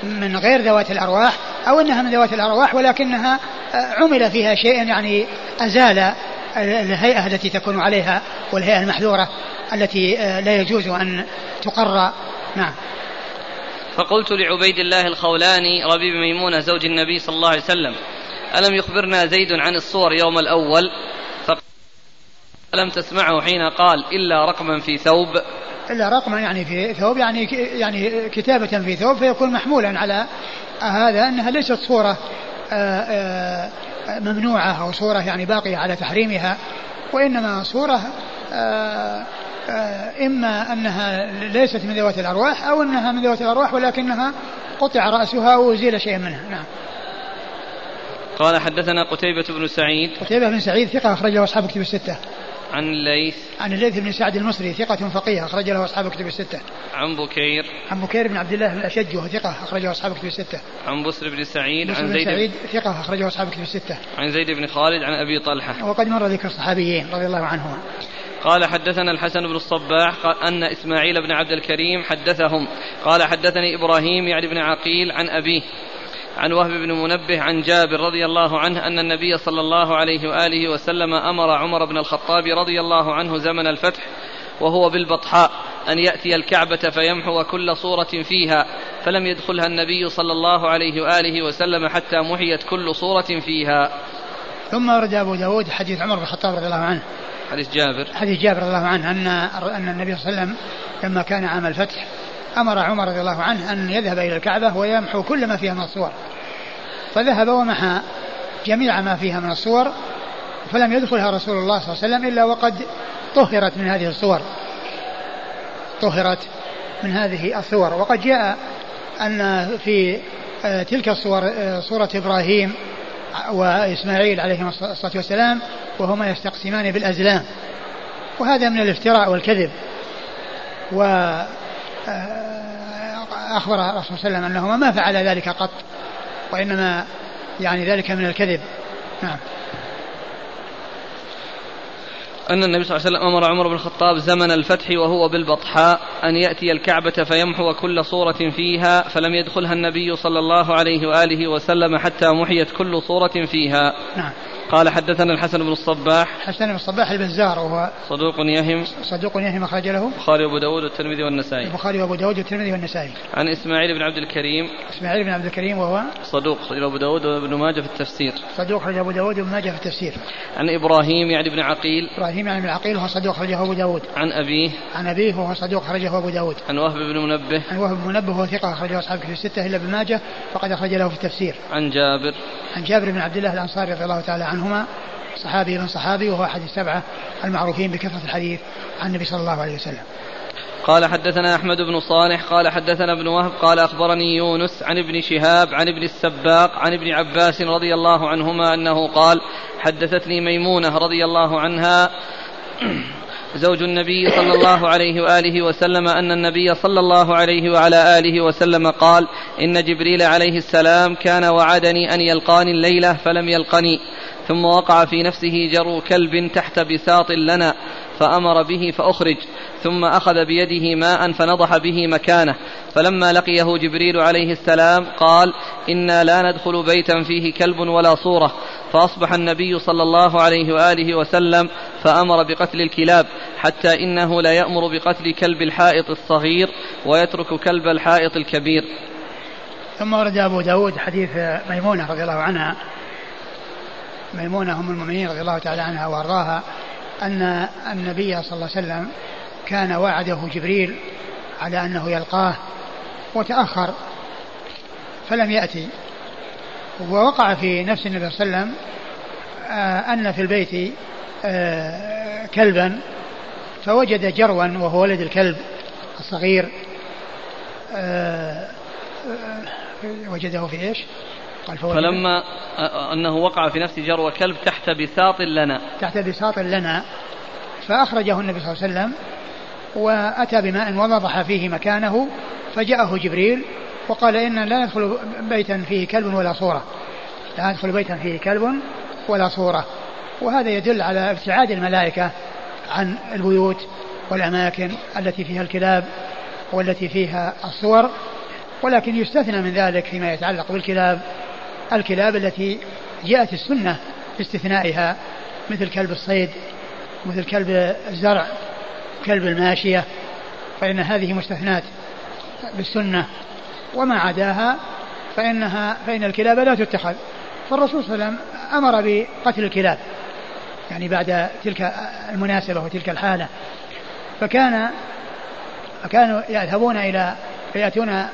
S1: من غير ذوات الأرواح أو أنها من ذوات الأرواح ولكنها عمل فيها شيء يعني أزال الهيئة التي تكون عليها والهيئة المحذورة التي لا يجوز أن تقر. نعم.
S2: فقلت لعبيد الله الخولاني ربيب ميمونة زوج النبي صلى الله عليه وسلم ألم يخبرنا زيد عن الصور يوم الأول؟ ألم تسمعه حين قال إلا رقما في ثوب؟
S1: إلا رقما يعني في ثوب يعني يعني كتابة في ثوب فيكون محمولا على هذا أنها ليست صورة آه، آه، ممنوعة أو صورة يعني باقية على تحريمها وإنما صورة آه، إما أنها ليست من ذوات الأرواح أو أنها من ذوات الأرواح ولكنها قطع رأسها وأزيل شيء منها. نعم.
S2: قال حدثنا قتيبة بن سعيد.
S1: قتيبة بن سعيد ثقة أخرج له أصحاب كتب الستة.
S2: عن الليث
S1: عن الليث بن سعد المصري ثقة فقيه أخرج له أصحاب كتب الستة.
S2: عن بكير.
S1: عن بكير بن عبد الله الأشج وهو ثقة أخرجه أصحاب كتب الستة.
S2: عن بسر بن سعيد
S1: عن زيد بن سعيد ثقة أخرجه أصحاب كتب الستة.
S2: عن زيد بن خالد عن أبي طلحة.
S1: وقد مر ذكر الصحابيين رضي الله عنهما.
S2: قال حدثنا الحسن بن الصباح قال أن إسماعيل بن عبد الكريم حدثهم. قال حدثني إبراهيم يعني بن عقيل عن أبيه. عن وهب بن منبه عن جابر رضي الله عنه أن النبي صلى الله عليه وآله وسلم أمر عمر بن الخطاب رضي الله عنه زمن الفتح وهو بالبطحاء أن يأتي الكعبة فيمحو كل صورة فيها فلم يدخلها النبي صلى الله عليه وآله وسلم حتى محيت كل صورة فيها.
S1: ثم ورد أبو داود حديث عمر بن الخطاب رضي الله عنه.
S2: حديث جابر.
S1: حديث جابر رضي الله عنه أن أن النبي صلى الله عليه وسلم لما كان عام الفتح أمر عمر رضي الله عنه أن يذهب إلى الكعبة ويمحو كل ما فيها من الصور. فذهب ومحى جميع ما فيها من الصور فلم يدخلها رسول الله صلى الله عليه وسلم إلا وقد طهرت من هذه الصور. طهرت من هذه الصور. وقد جاء أن في آه، تلك الصور آه، صورة إبراهيم وإسماعيل عليهما الصلاة والسلام وهما يستقسمان بالأزلام. وهذا من الافتراء والكذب. و أخبر الرسول صلى الله عليه وسلم أنهما ما فعل ذلك قط وإنما يعني ذلك من الكذب. نعم.
S2: أن النبي صلى الله عليه وسلم أمر عمر بن الخطاب زمن الفتح وهو بالبطحاء أن يأتي الكعبة فيمحو كل صورة فيها فلم يدخلها النبي صلى الله عليه وآله وسلم حتى محيت كل صورة فيها.
S1: نعم.
S2: قال حدثنا الحسن بن الصباح.
S1: حسن بن الصباح البزار وهو
S2: صدوق يهم.
S1: صدوق يهم أخرج له
S2: البخاري وأبو داود والترمذي والنسائي.
S1: البخاري وأبو داود والترمذي والنسائي.
S2: عن إسماعيل بن عبد الكريم.
S1: إسماعيل بن عبد الكريم وهو
S2: صدوق أخرج أبو داود وابن ماجه في التفسير.
S1: صدوق أخرج أبو داود وابن ماجه في التفسير.
S2: عن إبراهيم يعني بن عقيل.
S1: إبراهيم يعني بن عقيل وهو صدوق أخرجه أبو داود.
S2: عن أبيه.
S1: عن أبيه وهو صدوق أخرجه أبو داود.
S2: عن وهب بن منبه.
S1: عن وهب بن منبه وهو ثقة أخرجه أصحاب في الستة إلا ابن ماجه فقد أخرج له في التفسير.
S2: عن جابر.
S1: عن جابر بن عبد الله الأنصاري رضي الله تعالى عنهما صحابي من صحابي وهو أحد السبعة المعروفين بكثرة الحديث عن النبي صلى الله عليه وسلم.
S2: قال حدثنا أحمد بن صالح قال حدثنا ابن وهب قال أخبرني يونس عن ابن شهاب عن ابن السباق عن ابن عباس رضي الله عنهما أنه قال حدثتني ميمونة رضي الله عنها زوج النبي صلى الله عليه وآله وسلم أن النبي صلى الله عليه وعلى آله وسلم قال إن جبريل عليه السلام كان وعدني أن يلقاني الليلة فلم يلقني. ثم وقع في نفسه جرو كلب تحت بساط لنا فأمر به فأخرج ثم أخذ بيده ماء فنضح به مكانه. فلما لقيه جبريل عليه السلام قال إنا لا ندخل بيتا فيه كلب ولا صورة. فأصبح النبي صلى الله عليه وآله وسلم فأمر بقتل الكلاب حتى إنه لا يأمر بقتل كلب الحائط الصغير ويترك كلب الحائط الكبير.
S1: ثم ورد أبو داود حديث ميمونة رضي الله عنها ميمونة أم المؤمنين رضي الله تعالى عنها وأرضاها أن النبي صلى الله عليه وسلم كان وعده جبريل على أنه يلقاه وتأخر فلم يأتي ووقع في نفس النبي صلى الله عليه وسلم آه، أن في البيت آه، كلبا فوجد جروا وهو ولد الكلب الصغير آه، وجده في
S2: إيش؟ فلما أنه وقع في نفس جرو كلب تحت بساط لنا.
S1: تحت بساط لنا فأخرجه النبي صلى الله عليه وسلم وأتى بماء ونضح فيه مكانه فجاءه جبريل وقال إنا لا ندخل بيتا فيه كلب ولا صورة. لا ندخل بيتا فيه كلب ولا صورة. وهذا يدل على ابتعاد الملائكة عن البيوت والأماكن التي فيها الكلاب والتي فيها الصور ولكن يستثنى من ذلك فيما يتعلق بالكلاب الكلاب التي جاءت السنة باستثنائها مثل كلب الصيد مثل كلب الزرع كلب الماشية فإن هذه مستثنات بالسنة. وما عداها فإنها فإن الكلاب لا تتخذ. فالرسول صلى الله عليه وسلم أمر بقتل الكلاب يعني بعد تلك المناسبة وتلك الحالة. فكان فكانوا يذهبون إلى يأتون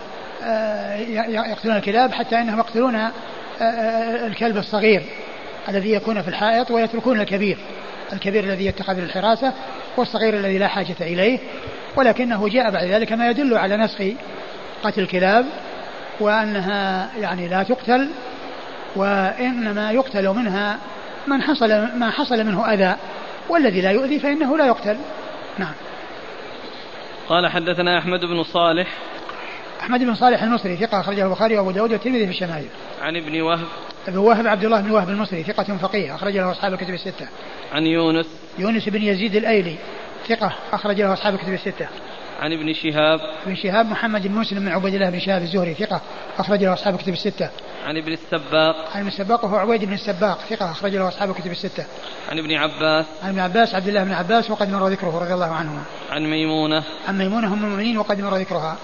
S1: آه، يقتلون الكلاب حتى إنهم يقتلون الكلب الصغير الذي يكون في الحائط ويتركون الكبير. الكبير الذي يتخذ للحراسة والصغير الذي لا حاجة إليه. ولكنه جاء بعد ذلك ما يدل على نسخ قتل الكلاب وأنها يعني لا تقتل وإنما يقتل منها من حصل ما حصل منه أذى. والذي لا يؤذي فإنه لا يقتل. نعم.
S2: قال حدثنا أحمد بن صالح
S1: أحمد بن صالح المصري ثقة أخرجه البخاري وأبو داود والترمذي في الشمائل.
S2: عن ابن وهب
S1: ابن وهب عبد الله بن وهب المصري ثقة فقيه أخرج له أصحاب الكتب الستة.
S2: عن يونس
S1: يونس بن يزيد الأيلي ثقة أخرج له أصحاب الكتب الستة.
S2: عن ابن شهاب
S1: ابن شهاب محمد بن مسلم بن عبيد الله بن شهاب الزهري ثقة أخرج له أصحاب الكتب الستة.
S2: عن ابن السباق
S1: عن ابن السباق وهو عبيد بن السباق ثقة أخرج له أصحاب الكتب الستة.
S2: عن ابن عباس
S1: عن ابن عباس عبد الله بن عباس وقد مر ذكره رضي الله عنهما.
S2: عن ميمونة
S1: عن ميمونة أم المؤمنين وقد مر ذكرها